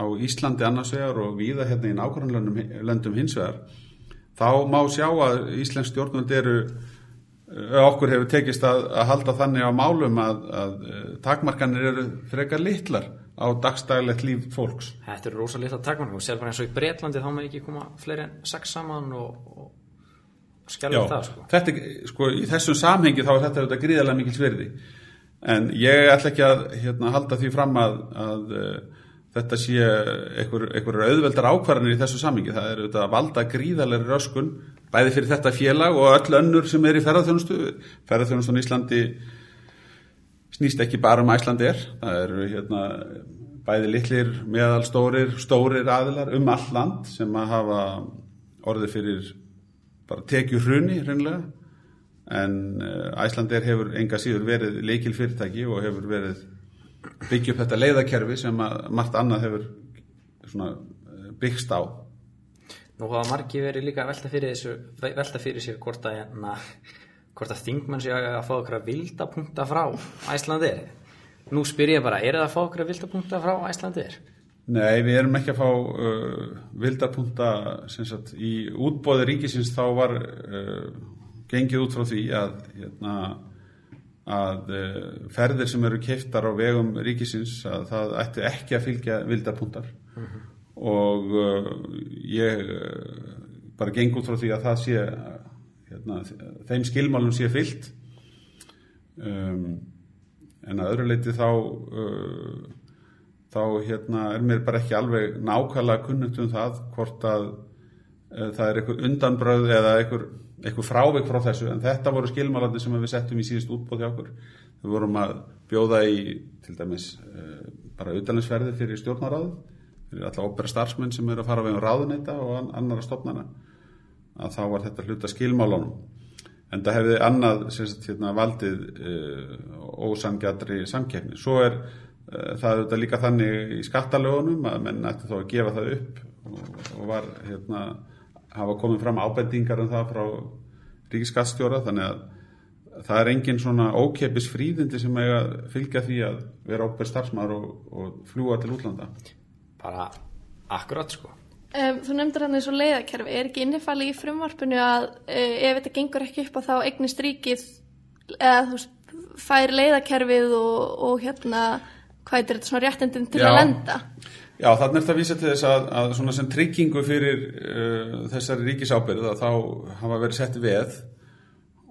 á Íslandi annars vegar og víða hérna í nákvæmlega löndum hins vegar þá má sjá að Íslensk stjórnvöld eru okkur hefur tekist að, að halda þannig á málum að, að takmarkanir eru frekar litlar á dagstæðilegt líf fólks. Þetta eru rosa litla takmarkanir og sér bara eins og í Breitlandi þá maður ekki koma fleiri en sex saman og, og skjálfa það sko. Þetta, sko, í þessum samhengi þá er þetta auðvitað gríðarlega mikil sverði en ég ætla ekki að hérna, halda því fram að, að þetta sé einhverju auðveldar ákvarðanir í þessu samhengi. Það er auðvitað að valda gríðarlega röskun bæði fyrir þetta félag og öll önnur sem er í ferðarþjónustu. Ferðarþjónustun í Íslandi snýst ekki bara um Íslandi er. Það eru hérna, bæði litlir, meðalstórir, stórir aðilar um all land sem að hafa orðið fyrir bara tekju hruni reynilega. En Íslandi er hefur enga síður verið leikil fyrirtæki og hefur verið byggja upp þetta leiðakerfi sem að margt annað hefur byggst á Nú hafa margi verið líka velta fyrir, þessu, velta fyrir sér hvort að, hérna, hvort að þingmann sé að fá okkur að vildapunkta frá Æslandir Nú spyr ég bara, er það að fá okkur að vildapunkta frá Æslandir? Nei, við erum ekki að fá uh, vildapunkta sagt, í útbóði ríkisins þá var uh, gengið út frá því að hérna að ferðir sem eru keiftar á vegum ríkisins að það ætti ekki að fylgja vildarpuntar uh -huh. Og uh, ég uh, bara geng út frá því að það sé hérna, þeim skilmálum sé fyllt um, en að öðru leiti þá þá hérna er mér bara ekki alveg nákvæmlega kunnugt um það hvort að það er einhver undanbröð eða einhver eitthvað frávik frá þessu. En þetta voru skilmálandi sem við settum í síðust útbóð hjá okkur. Við vorum að bjóða í til dæmis bara utdanlinsferði fyrir stjórnaráð fyrir alla óbera starfsmenn sem eru að fara við um ráðuneyta og annara stofnana. Að þá var þetta hluta skilmálunum. En það hefði annað sagt, hérna, valdið uh, ósangjadri samkeppni. Svo er uh, það auðvitað líka þannig í skattalögunum að menn ætti þá að gefa það upp og, og var hérna hafa komið fram ábendingar um það frá ríkiskattstjóra þannig að það er engin svona ókeppis fríðindi sem eiga fylgja því að vera óper starfsmæður og, og fljúa til útlanda bara akkurat sko. Um, Þú nefndir hann eins og leiðakerfi er ekki innifali í frumvarpinu að uh, ef þetta gengur ekki upp á þá eignist ríkið eða þú fær leiðakerfið og, og hérna hvað er þetta svona réttindin til Já. að lenda? Já, þannig er þetta að vísa til þess að, að svona sem tryggingu fyrir uh, þessari ríkisábyrð að þá hafa verið sett veð.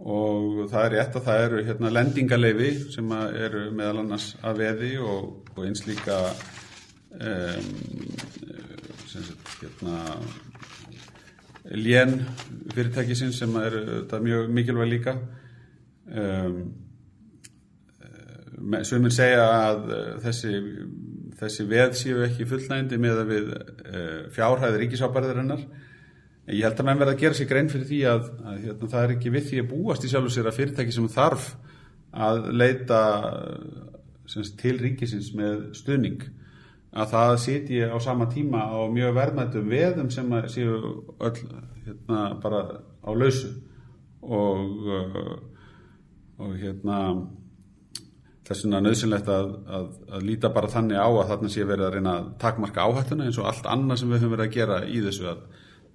Og það er rétt að það eru hérna lendingaleifi sem að eru meðal annars að veði og, og eins líka sagt hérna lén fyrirtækisins sem þetta mjög mikilvæg líka um, Sumir segja að uh, þessi, þessi veð séu ekki fullnægindi með að við uh, fjárhæði ríkisábærðarinnar. Ég held að menn verða að gera sér grein fyrir því að, að hérna, það er ekki við því að búast í sjálfu sér að fyrirtæki sem þarf að leita semst, til ríkisins með stuðning að það sitji á sama tíma á mjög verðmættum veðum sem að séu öll hérna, bara á lausu. Og, uh, og hérna þess vegna nöðsynlegt að, að, að líta bara þannig á að þarna sé verið að reyna að takmarka áhættuna eins og allt annað sem við höfum verið að gera í þessu að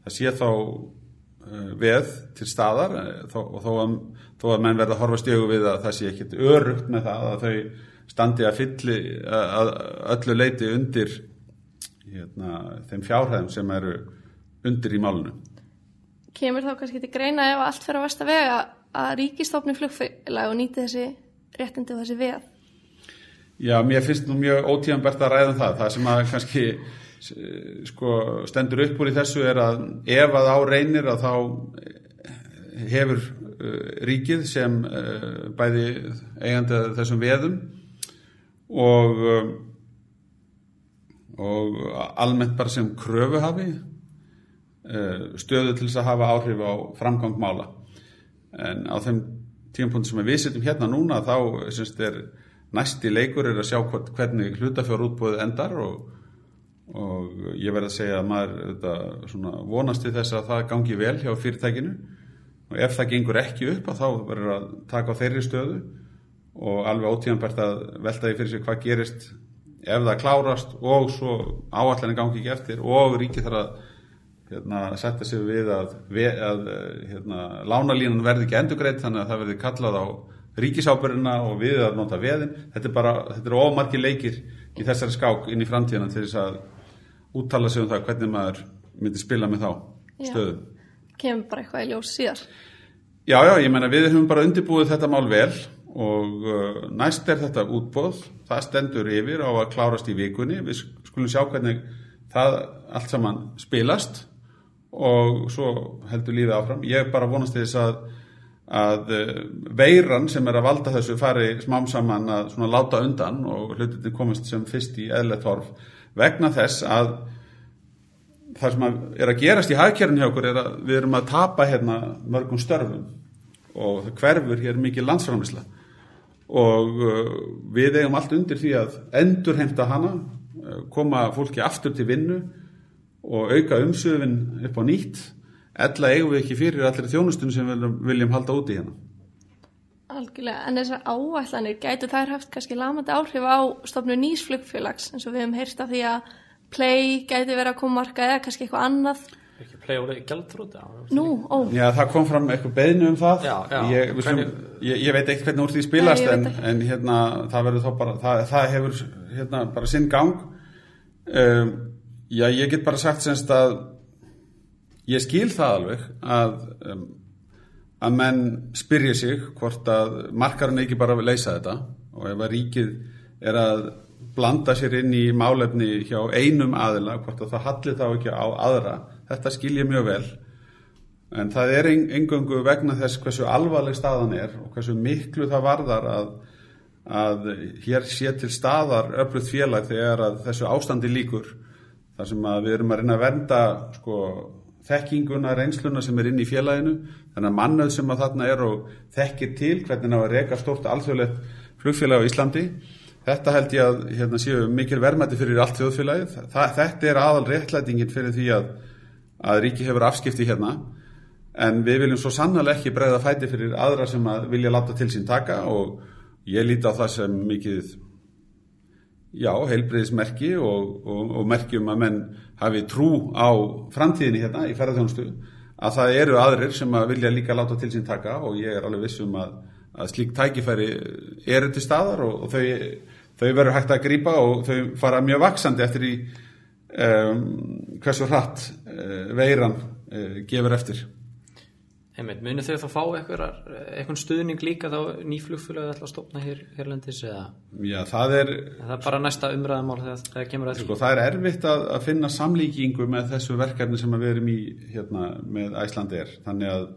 það sé þá uh, veð til staðar eh, og þó að, þó að menn verða að horfa stjögu við að það sé ekkit örugt með það að þau standi að fylli að, öllu leiti undir hérna, þeim fjárhæðum sem eru undir í málunu. Kemur þá kannski til greina ef allt fyrir að versta vega að ríkistofni flugfélag og nýti þessi réttindi og þessi veð? Já, mér finnst nú mjög ótíðanbært að ræða um það. Það sem að kannski sko, stendur upp úr í þessu er að ef að á reynir að þá hefur uh, ríkið sem uh, bæði eigandi þessum veðum og uh, og almennt bara sem kröfuhafi stöðu til þess að hafa áhrif á framgang mála. En á þeim tímapunktum sem við setjum hérna núna þá semst er næsti leikur er að sjá hvernig hlutafjárútbóðið endar og, og ég verð að segja að maður þetta, vonast til þess að það gangi vel hjá fyrirtækinu. Og ef það gengur ekki upp þá verður að taka á þeirri stöðu og alveg ótíðanbært að velta því fyrir sig hvað gerist ef það klárast og svo áallinni gangi ekki eftir og ríki þarf að hérna, setja sig við að, að hérna, lánalínan verði ekki endugreitt þannig að það verði kallað á ríkisábyrjuna og við að nota veðin. Þetta er bara, þetta er omarki leikir í þessari skák inn í framtíðana til þess að úttala sig um það hvernig maður myndi spila með þá stöðu. Kemur bara eitthvað í ljós síðar. Já, já, ég menna við höfum bara undirbúið þetta mál vel og uh, næst er þetta útbóð það stendur yfir á að klárast í vikunni. Við skulum sjá hvernig það allt saman spilast. Og svo heldur lífið áfram. Ég bara vonast þess að að veiran sem er að valda þessu fari smám saman að láta undan og hlutinni komist sem fyrst í eðlert horf. Vegna þess að það sem að er að gerast í hagkerfin hjá okkur er að við erum að tapa hérna mörgum störfum. Og það hverfur hér mikið landsframlisla og við eigum allt undir því að endur heimta hana koma fólki aftur til vinnu og auka umsöfin upp á nýtt. Ella eigum við ekki fyrir allir þjónustun sem við viljum halda úti hérna. Algjörlega, en þessar áætlanir gætu þær haft kannski lamandi áhrif á stofnu nýsflugfélags eins og við hefum heyrst af því að play gæti verið að koma marka eða kannski eitthvað annað ekki play og gæltrúti Nú, ó. Já, það kom fram eitthvað beðinu um það. Já, já. ég, slum, ég, ég veit ekki hvernig úr því spilast Nei, en, en hérna, það verður þá bara það, það hefur hérna, bara sinn gang. Um, Já, ég get bara sagt semst að ég skil það alveg að um, að menn spyrja sig hvort að markarinn ekki bara vil leysa þetta og ef að ríkið er að blanda sér inn í málefni hjá einum aðila, hvort að það halli þá ekki á aðra, þetta skil ég mjög vel. En það er en, engöngu vegna þess hversu alvarleg staðan er og hversu miklu það varðar að, að hér sé til staðar öflugt félag þegar að þessu ástandi líkur þar sem að við erum að reyna að vernda sko, þekkinguna, reynsluna sem er inn í félaginu. Þannig að mannöð sem að þarna er og þekkir til hvernig ná að reyka stórt alþjóðlegt flugfélag á Íslandi. Þetta held ég að hérna, séu mikil verðmætti fyrir allt þjóðfélagið. Þetta er aðal réttlætingin fyrir því að, að ríki hefur afskipti hérna en við viljum svo sannlega ekki bregða fæti fyrir aðra sem að vilja láta til sín taka og ég líti á það sem mikið já, heilbreyðismerki og, og, og merkjum að menn hafi trú á framtíðinni hérna í ferðarþjónustu að það eru aðrir sem að vilja líka láta til sín taka og ég er alveg vissum að, að slík tækifæri eru til staðar og, og þau, þau verður hægt að grípa og þau fara mjög vaksandi eftir í um, hversu hratt veiran uh, gefur eftir. Einmitt, munið þau þá fá eitthvað, eitthvað stuðning líka þá nýflugfélagi ætla að stopna hér hérlendis eða? Já, það er það er bara næsta umræðamál þegar það kemur að Sko, það er erfitt að, að finna samlíkingu með þessu verkefni sem við erum í hérna, með Æslandir þannig að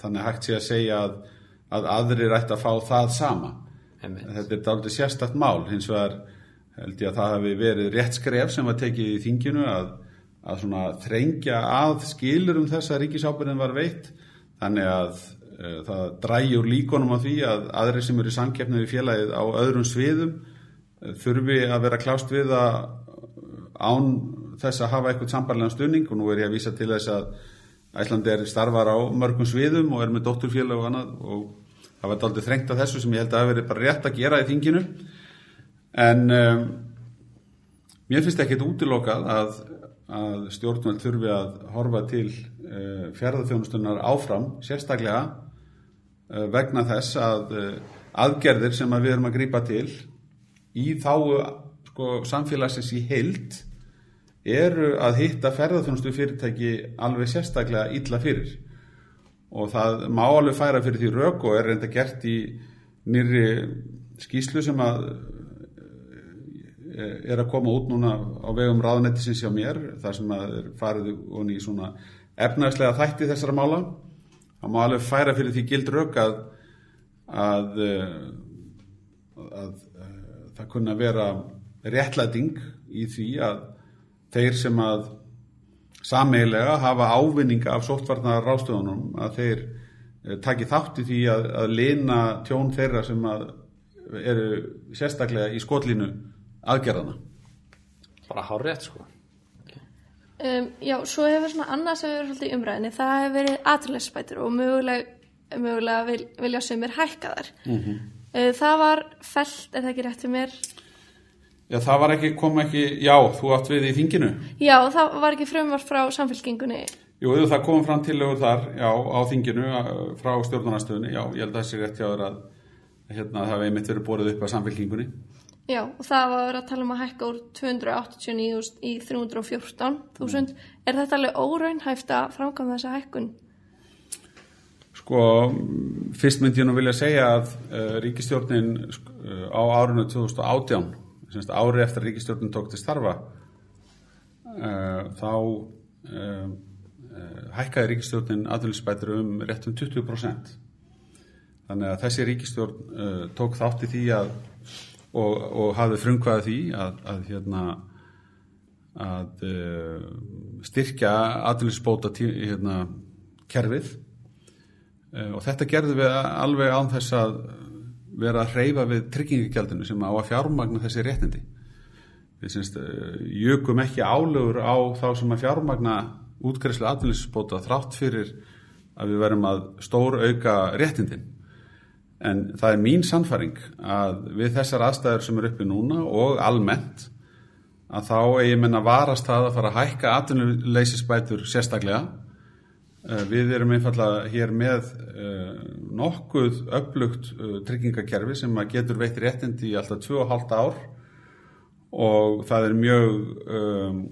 þannig hægt sé að segja að, að aðrir ætti að fá það sama. Einmitt. þetta er dálítið sérstakt mál. Hins vegar held ég að það hafi verið rétt skref sem var tekið í þinginu að, að svona þrengja að skilur um þess að ríkisábyrðin var veitt. Þannig að uh, það dræjur líkonum á því að aðri sem eru í samkeppni við félagið á öðrum sviðum uh, þurfi að vera klást við að án þess að hafa eitthvað sambarlegan stunning og nú er ég að vísa til þess að Æslandi er starfar á mörgum sviðum og er með dótturfélag og annað. Og það var daldið þrengt af þessu sem ég held að hafi verið bara rétt að gera í þinginu. En um, mér finnst ekki útilokað að, að stjórnvöld þurfi að horfa til uh, fjárðarþjónustunar áfram, sérstaklega uh, vegna þess að uh, aðgerðir sem að við erum að grípa til í þáu sko, samfélagsins í heild eru að hitta ferðarþjónustu fyrirtæki alveg sérstaklega illa fyrir. Og það má alveg færa fyrir því rauk og er reynda gert í nýri skýslu sem að eh, er að koma út núna á vegum ráðnettisins hjá mér þar sem að farið og í svona efnaðslega þætti þessara mála. Það má alveg færa fyrir því gild rauk að að, eh, að, eh, það kunna vera réttlæting í því að þeir sem að sameilega hafa ávinninga af sóttvarnar rástöðunum að þeir eh, taki þátt í því að, að lina tjón þeirra sem að eru sérstaklega í skotlínu aðgerðana. Bara hár rétt sko. Um, já, svo hefur svona annað sem hefur svolítið í umræðinni, það hefur verið aðlæsspætur og mögulega, mögulega vil, vilja sem er hækkaðar. Mm -hmm. Það var felt, er það ekki rétt fyrir mér? Já, það var ekki, kom ekki, já, þú átt við í þinginu. Já, það var ekki frumvart frá samfélkingunni. Jú, það kom fram tillögur þar, já, á þinginu frá stjórnarnastöðunni, já, ég held að það sé rétt hjá þér að hérna, það hefði einmitt verið borðið upp á samfélkingunni. Já, og það var að vera að tala um að hækka úr 289.000 í 314.000. Mm. Er þetta alveg óraunhæft að framkvæmða þessa hækkun? Sko, fyrst myndi ég nú vilja segja að uh, ríkistjórnin uh, á árunnu 2018 semst, ári eftir að ríkistjórnum tók til starfa uh, þá hækkaði ríkistjórnin aðvölusbætur um rétt um 20% þannig að þessi ríkistjórn tók þátti því að og, og hafði frumkvæði því að, að hérna að styrkja aðvölusbóta hérna, kerfið og þetta gerði við alveg án þess að vera að hreyfa við tryggingagjaldinu sem á að fjármagna þessi réttindi. Við syns, eh, jökum ekki álögur á þá sem að fjármagna útgreifslu atvinninsbóta þrátt fyrir að við verum að stór auka réttindin. En það er mín sannfaring að við þessar aðstæður sem er uppi núna og almennt að þá eigi menna varast það að fara að hækka atvinnuleysisbætur sérstaklega Eh, við erum einfallega hér með uh, nokkuð upplugt uh, tryggingakerfi sem getur veitt réttindi í alltaf 2,5 ár og það er mjög um,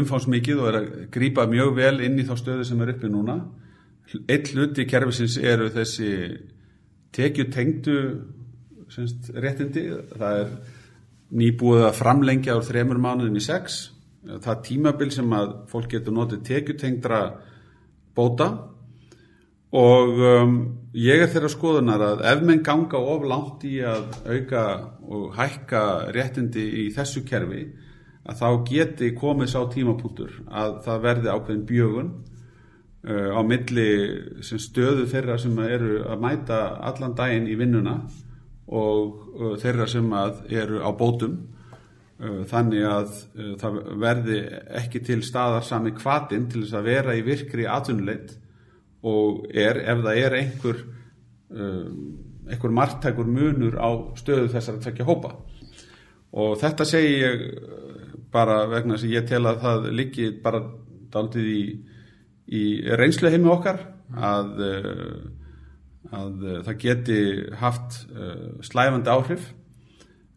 umfánsmikið og er að grýpa mjög vel inn í þá stöðu sem er uppi núna. Eitt hluti kerfisins eru þessi tekjutengdu réttindi. Það er nýbúið að framlengja úr þremur mánuðin í sex. Það tímabil sem að fólk getur notið tekjutengdra bóta. Og um, ég er þeirra skoðunar að ef menn ganga of langt í að auka og hækka réttindi í þessu kerfi að þá geti komið sá tímapunktur að það verði ákveðin bjögun á milli sem stöðu þeirra sem eru að mæta allan daginn í vinnuna og uh, þeirra sem eru á bótum Uh, þannig að uh, það verði ekki til staðar sami kvatinn til þess að vera í virkri atvinnuleit og er, ef það er einhver uh, einhver margtækur munur á stöðu þessar að tvekja hópa. Og þetta segi ég bara vegna að ég tel að það liggi bara daldið í, í reynslu heimi okkar að, að það geti haft slæfandi áhrif.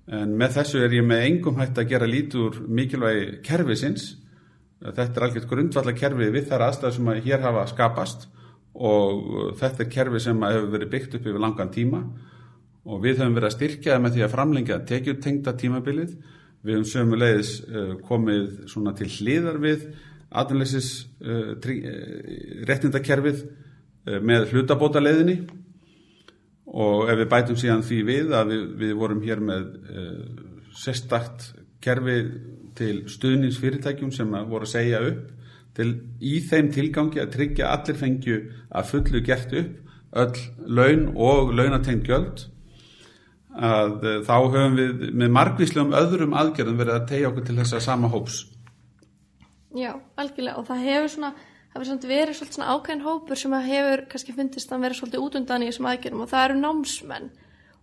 En með þessu er ég með engum hægt að gera lítur mikilvægi kerfisins. Þetta er algjört grundvallar kerfi við þar aðstæð sem að hér hafa skapast og þetta er kerfi sem hefur verið byggt upp yfir langan tíma. Og við höfum verið að styrkja með því að framlengja tekjutengta tímabilið. Við höfum sömulegis eh, komið til hliðar við aðunleysis uh, uh, réttindakerfið uh, með hlutabóta leiðinni og ef við bætum síðan því við að við, við vorum hér með sérstakt kerfi til stuðningsfyrirtækjum sem voru að segja upp til, í þeim tilgangi að tryggja allir fengju að fullu gert upp öll laun og launategn gjöld að þá höfum við með margvíslegum öðrum aðgerðum verið að tegja okkur til þessa sama hóps Já, algjörlega og það hefur svona það verður verið svolítið svona ákveðin hópur sem hefur kannski fundist að vera svolítið út undan í þessum aðgerðum og það eru námsmenn.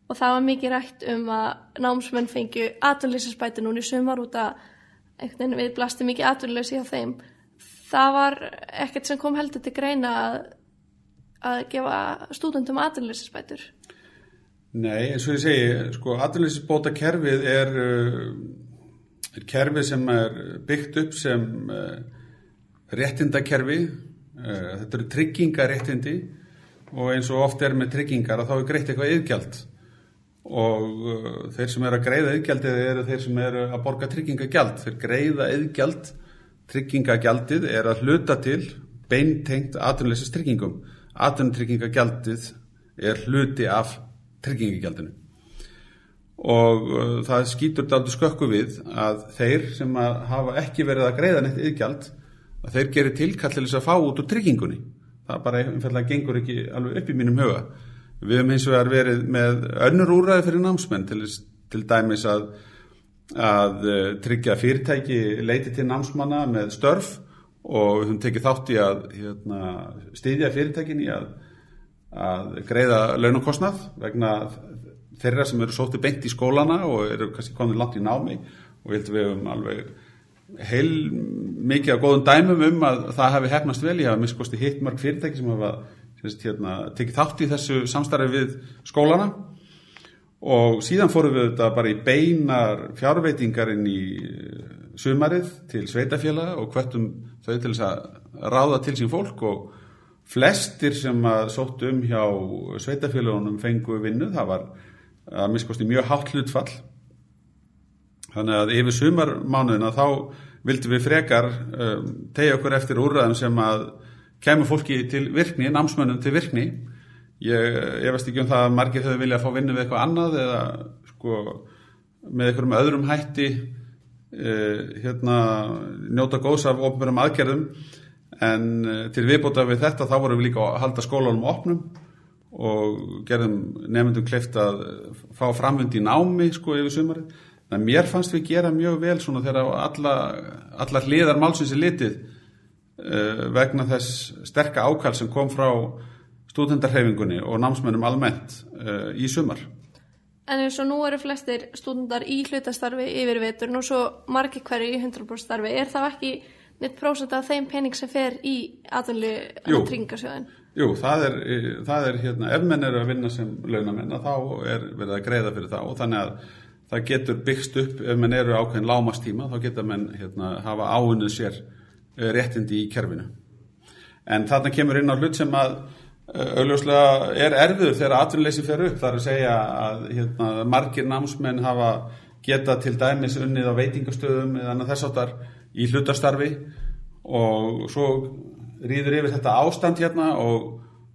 Og það var mikið rætt um að námsmenn fengju atvinnleysisbæti núna í sumar út að einhvern veginn við blasti mikið atvinnleysi á þeim. Það var ekkert sem kom heldur til greina að, að gefa stúdendum atvinnleysisbætur Nei, eins og ég segi, sko, atvinnleysisbóta kerfið er, uh, er kerfið sem er byggt upp sem uh, réttindakerfi, uh, þetta eru tryggingaréttindi og eins og oft er með tryggingar að þá er greitt eitthvað yðgjald og uh, þeir sem eru að greiða yðgjaldið eru þeir sem eru að borga tryggingagjald, þeir greiða yðgjald, tryggingagjaldið er að hluta til beintengt atvinnleysist tryggingum, atvinntryggingagjaldið er hluti af tryggingagjaldinu og uh, það skýtur daldur skökku við að þeir sem að hafa ekki verið að greiða neitt yðgjald að þeir gerir tilkall til þess að fá út úr tryggingunni. Það bara einfallega gengur ekki alveg upp í mínum huga. Við hefum eins og vegar verið með önnur úræði fyrir námsmenn til, til dæmis að að uh, tryggja fyrirtæki leiti til námsmanna með störf og við höfum tekið þátt í að hérna, stýðja fyrirtækin í að að greiða launakostnað vegna þeirra sem eru sótið beint í skólana og eru kannski komið langt í námi. Og ég held að við hefum alveg heil mikið af góðum dæmum um að það hefði hefnast vel, ég hafa miskosti hitt mörg fyrirtæki sem hafa sérst, hérna, tekið þátt í þessu samstarfi við skólana. Og síðan fórum við þetta bara í beinar fjárveitingar inn í sumarið til sveitafélaga og hvertum þau til þess að ráða til sín fólk. Og flestir sem að sóttu um hjá sveitafélagunum fengu vinnu, það var að miskosti mjög hátt hlutfall. Þannig að yfir sumarmánuðina þá vildum við frekar um, tegja okkur eftir úrræðum sem að kemur fólki til virkni, námsmönnum til virkni. Ég, ég veist ekki um það að margir höfðu vilja að fá vinnu við eitthvað annað eða sko með einhverjum öðrum hætti uh, hérna njóta góðs af ofnbjörnum aðgerðum. En uh, til viðbóta við þetta þá vorum við líka að halda skólanum opnum og gerðum nefndum kleift að fá framvönd í námi sko yfir sumarið. Þannig að mér fannst við gera mjög vel svona þegar alla, alla hliðar málsins er litið uh, vegna þess sterka ákall sem kom frá stúdendarhefingunni og námsmennum almennt uh, í sumar. En eins og nú eru flestir stúdendar í hlutastarfi yfir veturn og svo margir hverju í 100% starfi. Er það ekki neitt prósent af þeim pening sem fer í aðunlu tryggingarsjóðin? Jú, það er, það er hérna, ef menn eru að vinna sem launamenn þá er verið að greiða fyrir það og þannig að það getur byggst upp ef menn eru ákveðin lámastíma þá getur menn hérna, hafa áunnið sér réttindi í kerfinu. En þarna kemur inn á hlut sem að augljóslega er erfiður þegar atvinnleysi fer upp. Það er að segja að hérna, margir námsmenn hafa geta til dæmis unnið á veitingastöðum eða þess áttar í hlutastarfi og svo rýður yfir þetta ástand hérna og,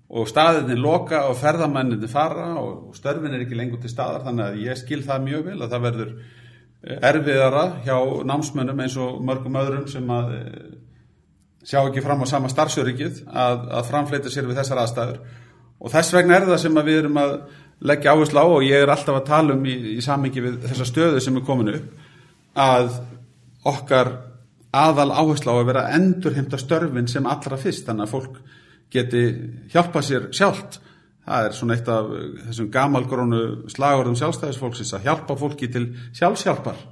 og staðinni loka og ferðamenninni fara og störfin er ekki lengur til staðar þannig að ég skil það mjög vel að það verður erfiðara hjá námsmönnum eins og mörgum öðrum sem að sjá ekki fram á sama starfsöryggið að, að framfleita sér við þessar aðstæður. Og þess vegna er það sem við erum að leggja áherslu á og ég er alltaf að tala um í, í samingi við þessa stöðu sem er komin upp að okkar aðal áherslu á að vera endurheimta störfin sem allra fyrst þannig að fólk geti hjálpa sér sjálft. Það er svona eitt af þessum gamalgrónu slagurðum sjálfstæðisfólksins að hjálpa fólki til sjálfsjálpar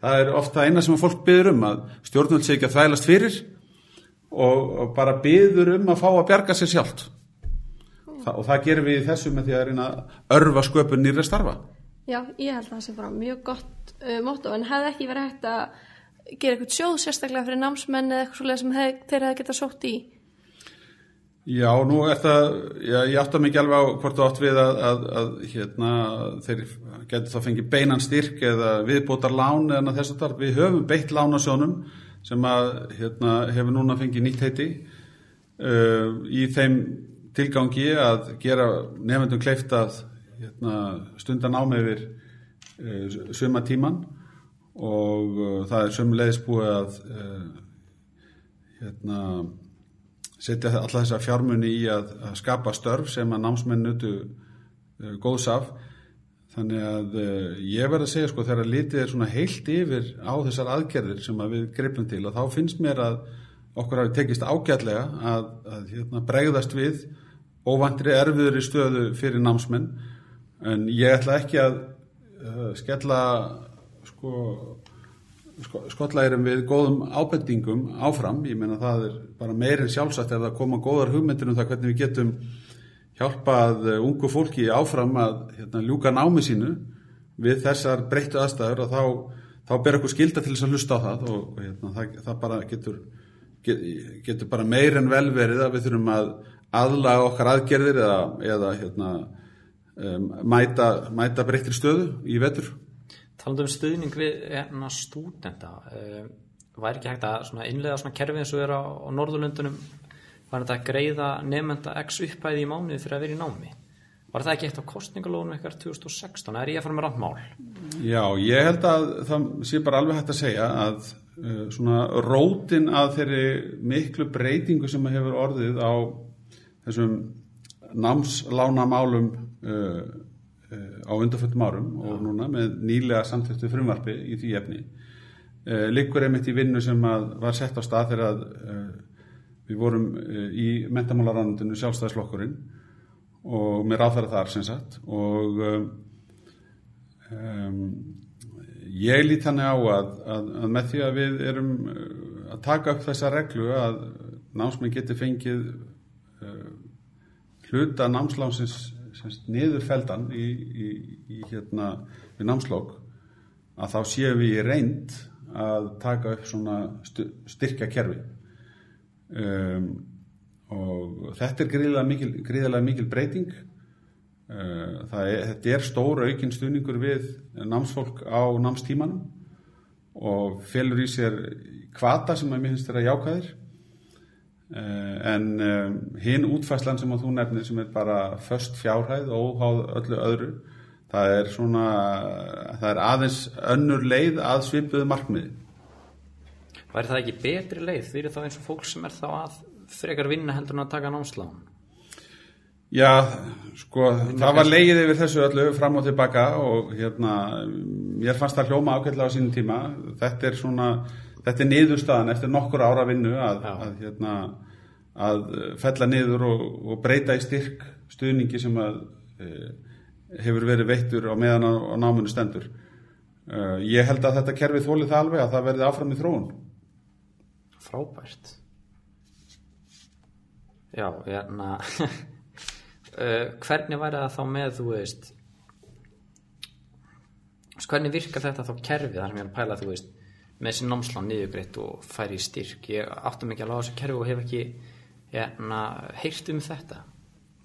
það er ofta eina sem fólk byður um að stjórnvöld sé ekki að þvælast fyrir og, og bara byður um að fá að bjarga sér sjálft. Þa, og það gerum við í þessu með því að reyna örfa sköpun nýra starfa. Já, ég held að það sé bara mjög gott uh, móttu en hefði ekki verið hægt að gera eitthvað sjóð sérstaklega fyrir námsmenn eða eitthvað svolítið sem hef, þeir hefði getað sótt í? Já, nú er það já, ég átta mikið alveg á hvort þú átt við að, að, að hérna, þeir getur þá fengið beinan styrk eða viðbótar lán eða þess að þar við höfum beitt lánasjónum sem að hérna, hefur núna fengið nýtt heiti uh, í þeim tilgangi að gera nefndum kleift að hérna, stundan ámið yfir uh, suma tíman og uh, það er sömulegis búið að uh, hérna, setja alla þessa fjármunni í að, að skapa störf sem að námsmenn nutu uh, góðs af. Þannig að uh, ég verð að segja sko þegar litið er svona heilt yfir á þessar aðgerðir sem að við greipum til og þá finnst mér að okkur hafi tekist ágætlega að, að hérna, bregðast við óvandri erfiður í stöðu fyrir námsmenn. En ég ætla ekki að uh, skella sko, sko skotlæðirum við góðum ábendingum áfram, ég meina það er bara meirinn sjálfsagt ef það koma góðar hugmyndir um það hvernig við getum hjálpað uh, ungu fólki áfram að hérna, ljúka námi sínu við þessar breyttu aðstæður og þá, þá ber okkur skilda til þess að hlusta á það og, og hérna, það, það bara getur, get, getur bara meir en vel verið að við þurfum að aðlaga okkar aðgerðir eða, eða hérna, um, mæta, mæta breyttir stöðu í vetur. Talandu um stuðning við hérna, stúdenda, um, væri ekki hægt að innlega svona kerfi eins og er á, Norðurlundunum, var þetta að greiða nefnda x uppæði í mánuði fyrir að vera í námi? Var það ekki eitt á kostningalónum eitthvað 2016? Er ég að fara með randmál? Já, ég held að það sé bara alveg hægt að segja að uh, svona rótin að þeirri miklu breytingu sem hefur orðið á þessum námslánamálum uh, á undarföldum árum og núna með nýlega samþjóttu frumvarfi í því efni uh, liggur einmitt í vinnu sem var sett á stað þegar að uh, við vorum uh, í mentamálarannundinu sjálfstæðslokkurinn og með ráðfæra þar sem sagt og um, ég lít þannig á að, að, að með því að við erum að taka upp þessa reglu að námsmenn geti fengið hluta námslánsins niður feldan í, í, í hérna við námslokk að þá séum við í reynd að taka upp svona styrkja kerfi um, og þetta er gríðilega mikil, gríðilega mikil breyting. Eh, er, þetta er stóra aukinn stuðningur við námsfólk á námstímanum og felur í sér kvata sem að minnst er að jákaðir eh, en um, hinn útfæslan sem að þú nefnir sem er bara först fjárhæð og óháð öllu öðru það er svona það er aðeins önnur leið að svipuðu markmiði Væri það ekki betri leið fyrir þá eins og fólk sem er þá að frekar vinna heldur en að taka námslán? Já, sko, það var leið yfir þessu öllu fram og tilbaka og hérna, mér fannst það hljóma ákveðlega á sínum tíma. Þetta er svona, þetta er niðurstaðan eftir nokkur ára vinnu að, að, hérna, að fella niður og, og breyta í styrk stuðningi sem að e, hefur verið veittur á meðan á, námunu stendur. E, ég held að þetta kerfið þólið það alveg að það verði áfram í þróun. Frábært. Já, hérna *laughs* uh, hvernig væri það þá með þú veist hvernig virkar þetta þá kerfið þar sem ég er að pæla þú veist með þessi námslán niðugreitt og færi í styrk ég áttum ekki alveg á þessu kerfi og hef ekki hérna, heyrt um þetta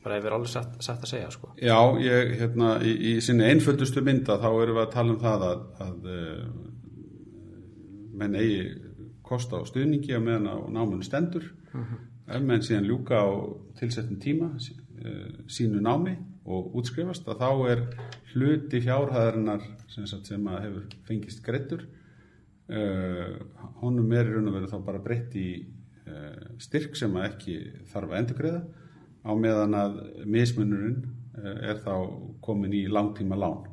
bara erum alveg satt, satt að segja sko. Já, ég, hérna, í, í sinni einföldustu mynda þá erum við að tala um það að, að uh, menn eigi kosta á stuðningi að meðan á námunni stendur uh mhm. -huh ef menn síðan ljúka á tilsettin tíma eh, sínu námi og útskrifast að þá er hluti fjárhæðarinnar sem, sem að hefur fengist greittur uh, eh, honum er raun og verið þá bara breytt í uh, styrk sem að ekki þarf að endurgreða á meðan að mismunurinn uh, er þá komin í langtíma lán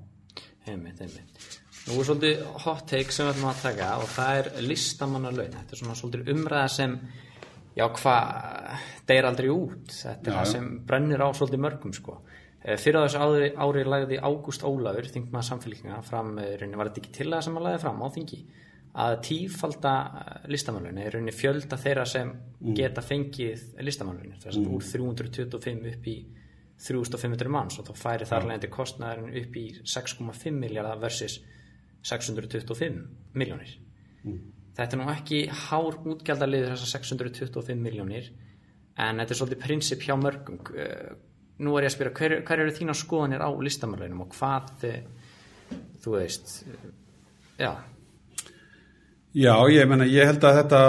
Einmitt, einmitt. Nú er svolítið hot take sem við ætlum að taka og það er listamannalaun. Þetta er svona svolítið umræða sem já hvað deyr aldrei út þetta er já, það sem brennir á svolítið mörgum sko eh, fyrir þessu ári, ári lagði Ágúst Ólafur þingmaða samfélgina fram, eh, rauninni var þetta ekki til það sem að lagði fram á þingi að tífalda eh, listamannlunni er rauninni fjölda þeirra sem mm. geta fengið listamannlunni þess að mm. úr 325 upp í 3500 manns og þá færi þar leðandi kostnæðarinn upp í 6,5 miljardar versus 625 miljónir mm. Þetta er nú ekki hár útgjaldaliður þessar 625 miljónir en þetta er svolítið prinsip hjá mörgum. Eh, nú er ég að spyrja, hver, hver eru þína skoðanir á listamannleinum og hvað, þú veist, já. Já, ég, mena, ég held að þetta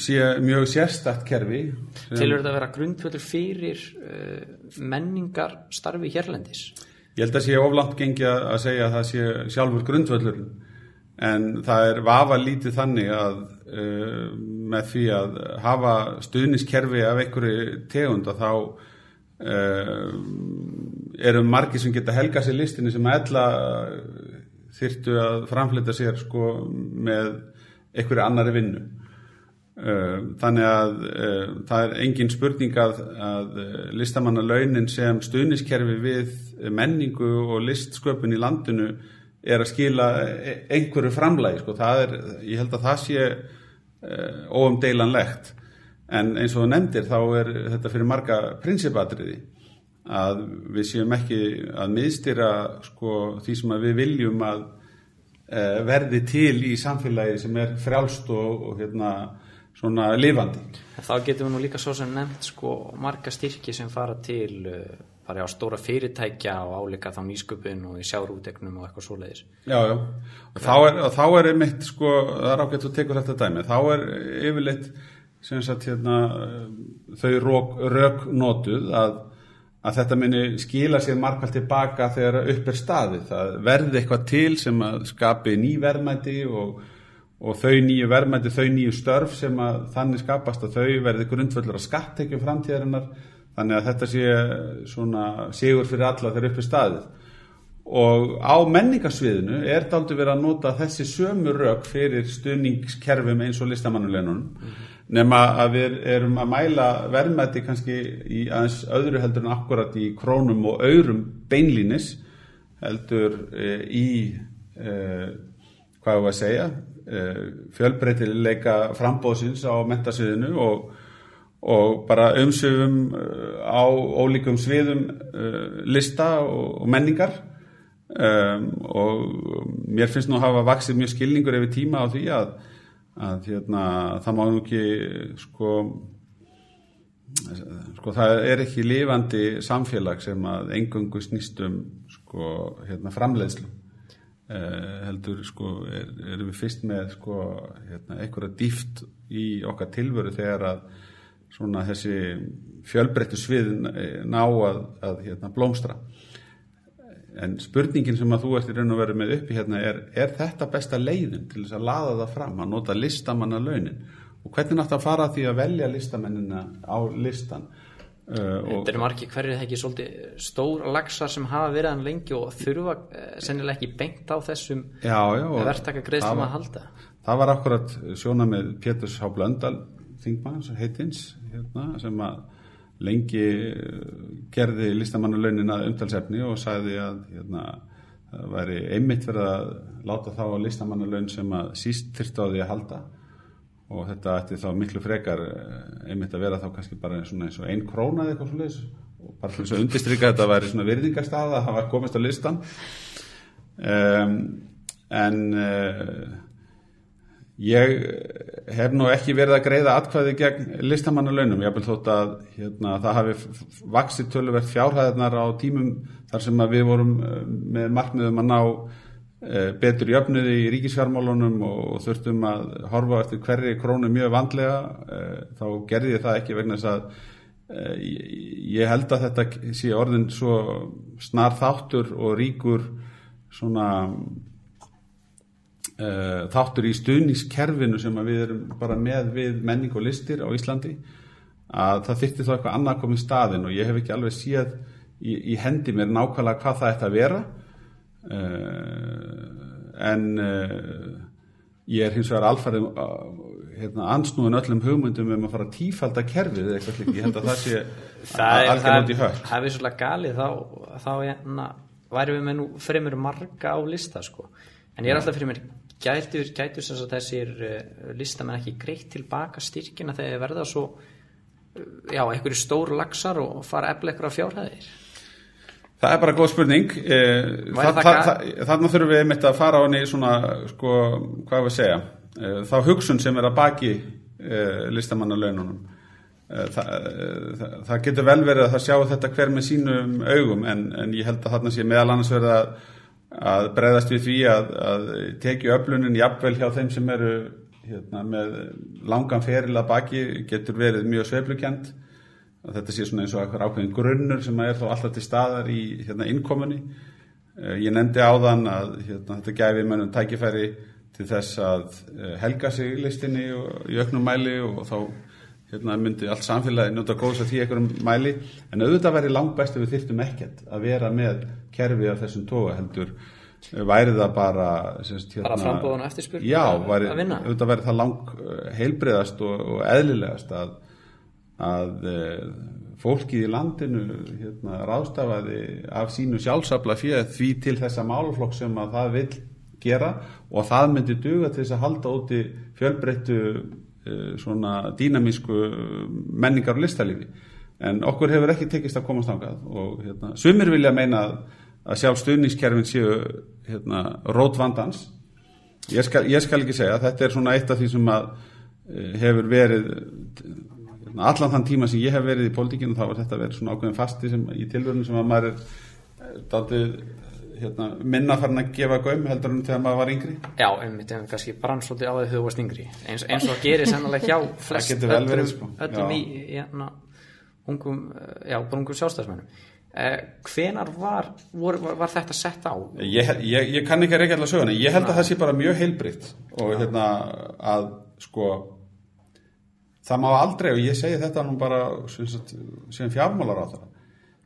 sé mjög sérstakt kerfi. Tilur þetta að vera grundfjöldur fyrir menningar starfi hérlendis? Ég held að sé oflant gengi að segja að það sé sjálfur grundfjöldurinn en það er vafa lítið þannig að uh, með því að hafa stuðniskerfi af einhverju tegund að þá uh, eru margi sem geta helga sér listinni sem ella þyrtu að framflita sér sko með einhverju annari vinnu. Uh, þannig að það er engin spurning að, að uh, listamannalaunin sem stuðniskerfi við menningu og listsköpun í landinu er að skila e- einhverju framlægi sko. er, ég held að það sé óumdeilanlegt en eins og þú nefndir þá er þetta fyrir marga prinsipatriði að við séum ekki að miðstýra sko, því sem við viljum að verði til í samfélagi sem er frjálst og, og hérna svona lifandi. Þá getum við nú líka svo sem nefnt sko marga styrki sem fara til bara á stóra fyrirtækja og álika þá nýsköpun og í sjárútegnum og eitthvað svoleiðis. Já, já. Og þá er, og þá er einmitt sko, það er ágætt að tekur þetta dæmi, þá er yfirleitt sem sagt hérna þau rauk notuð að, að þetta minni skila sér markvælt tilbaka þegar upp er staðið. Það verði eitthvað til sem að skapi nýverðmæti og og þau nýju verðmætti, þau nýju störf sem að þannig skapast að þau verði grundvöldur að skattekjum framtíðarinnar þannig að þetta sé svona sigur fyrir alla þegar uppi staðið og á menningarsviðinu er þetta aldrei verið að nota þessi sömu rauk fyrir stuðningskerfum eins og listamannuleinunum mm -hmm. nema að við erum að mæla verðmætti kannski í aðeins öðru heldur en akkurat í krónum og aurum beinlínis heldur e, í e, hvað var að segja Eh, fjölbreytileika frambóðsins á mentasviðinu og, og bara umsöfum eh, á ólíkum sviðum eh, lista og, menningar. Um, og mér finnst nú að hafa vaksið mjög skilningur yfir tíma á því að, að hérna, það má nú ekki sko, sko það er ekki lifandi samfélag sem að engungu snýstum sko, hérna, framleiðslu. Uh, heldur sko erum er við fyrst með sko hérna, einhverja dýft í okkar tilvöru þegar að svona þessi fjölbreyttu svið ná að, að hérna, blómstra. En spurningin sem að þú ert í raun og verið með uppi hérna er er þetta besta leiðin til þess að laða það fram að nota listamanna launin og hvernig nátt að fara því að velja listamennina á listan? Uh, þetta eru margi hverju það ekki svolítið stór lagsar sem hafa verið hann lengi og þurfa uh, sennilega ekki bengt á þessum verktaka greiðslum að halda? það var akkurat sjóna með Péturs H. Blöndal þingmann heitins hérna, sem að lengi uh, gerði listamannulaunin að umtalsefni og sagði að hérna, það væri einmitt verið að láta þá á listamannulaun sem að síst þyrst á því að halda. Og þetta ætti þá miklu frekar eh, einmitt að vera þá kannski bara eins og einn króna eða eitthvað svona og bara fyrir að undistrykka þetta að væri svona virðingarstað að það var komist á listan um, en uh, ég hef nú ekki verið að greiða atkvæði gegn listamannalaunum ég haf vel þótt að hérna, það hafi vaksið töluvert fjárhæðnar á tímum þar sem við vorum eh, með markmiðum að ná Eh, betur jöfnuði í ríkisfjármálunum og þurftum að horfa eftir hverri krónu mjög vandlega eh, þá gerði ég það ekki vegna þess að eh, ég held að þetta sé orðin svo snar þáttur og ríkur svona þáttur í stuðnískerfinu sem við erum bara með við menning og listir á Íslandi að það þyrtti þá eitthvað annað komið staðin og ég hef ekki alveg séð í, í hendi mér nákvæmlega hvað það ætti að vera. Eh, en eh, ég er hins vegar alfarið hérna, ansnúin öllum hugmyndum um að fara að tífalda kerfið eða eitthvað slik, ég held að það sé *laughs* algjörlega út í högt Það er vissulega galið þá, þá hérna, væri við með nú fremur marga á lista sko. en ég er alltaf fyrir mér gætur, gætur að þessir uh, listamenn ekki greitt tilbaka styrkina þegar verða svo já, einhverju stór lagsar og fara eftir eitthvað fjárhæðir? Það er bara góð spurning. Eh, þannig þurfum við einmitt að fara á henni svona, sko, hvað við segja? Eh, þá hugsun sem er að baki eh, listamannalaununum. Það, það, það getur vel verið að það sjá þetta hver með sínum augum en, en ég held að þarna sé meðal annars verið að, að breyðast við því að, að tekið öflunin jafnvel hjá þeim sem eru hérna, með langan feril að baki getur verið mjög sveiflukjent að þetta sé svona eins og eitthvað ákveðin grunnur sem er þá alltaf til staðar í hérna, innkominni. Eh, ég nefndi á þann að hérna, þetta gæfi mönnum tækifæri til þess að eh, helga sig í listinni og í auknum mæli og þá hérna, myndi allt samfélagi njóta góðs að því einhverjum mæli en auðvitað væri langt best ef við þyrtum ekkert að vera með kerfi af þessum tóa heldur væri það bara sérst, hérna, Bara framboðun og eftirspurn já, væri, að vinna. auðvitað væri það lang heilbriðast og, og eðlilegast að, að e, fólkið í landinu hérna, ráðstafaði af sínu sjálfsafla fyrir því til þessa málaflokk sem að það vil gera og það myndi duga til þess að halda úti fjölbreyttu svona dýnamísku menningar og listalífi en okkur hefur ekki tekist að komast ángað og hérna, sumir vilja meina að, að sjálf stuðningskerfin séu hérna, rót vandans. Ég skal, ég skal ekki segja, þetta er svona eitt af því sem að eh, hefur verið hérna, allan þann tíma sem ég hef verið í pólitíkinu þá er þetta verið svona ákveðin fasti sem, í tilvörunum sem að maður er daldið hérna, minna farin að gefa gaum heldur en þegar maður var yngri. Já, en kannski brann svolítið á því þegar þú varst yngri. Eins, eins og gerir sennilega hjá *laughs* flest öllum, sko. öllum í hérna, ungum, eh, já, bara ungum sjálfstæðsmennum eh, Hvenar var, var, var, þetta sett á? Ég, ég, ég kann ekki að reykja allar söguna. Ég held að það sé bara mjög heilbritt og hérna að sko það má aldrei og ég segi þetta nú bara sem, sem fjármálar á það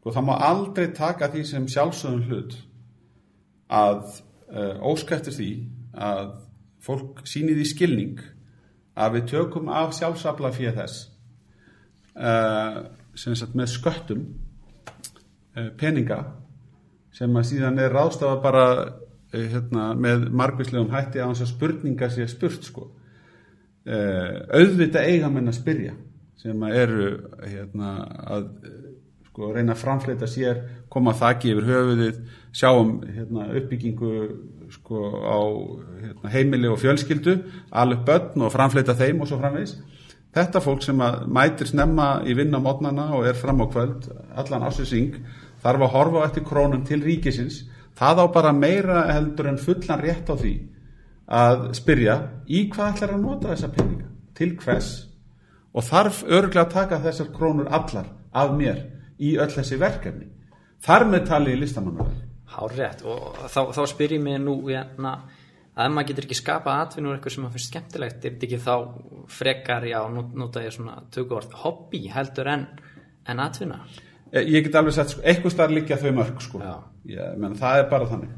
sko, það má aldrei taka því sem sjálfsögum hlut að uh, óska eftir því að fólk síni því skilning að við tökum af sjálfsafla fyrir þess uh, sem sagt með sköttum peninga sem að síðan er ráðstafa bara uh, hérna, með margvíslegum hætti á hans að spurninga sé spurt sko. uh, auðvita eiga menn að spyrja sem að eru hérna, að sko, reyna að framfleita sér koma þakki yfir höfuðið sjáum hérna, uppbyggingu sko, á hérna, heimili og fjölskyldu alveg börn og framfleita þeim og svo framvegis þetta fólk sem mætir snemma í vinna mótnana og er fram á kvöld allan ásins þarf að horfa eftir krónum til ríkisins. Það á bara meira heldur en fullan rétt á því að spyrja í hvað ætlar að nota þessa peninga? Til hvers? Og þarf örgulega að taka þessar krónur allar af mér í öll þessi verkefni? Þar með tali í listamannuverð Hárrétt. Og þá, þá spyr ég mig nú hérna, að maður getur ekki skapað atvinnur eitthvað sem maður finnst skemmtilegt er þetta ekki þá frekar, já, nú, nota ég svona tökuvort hobby heldur en, en atvinna? Eh, ég get alveg sett, sko, eitthvað starf liggja þau mörg sko. Ég, menn, það er bara þannig.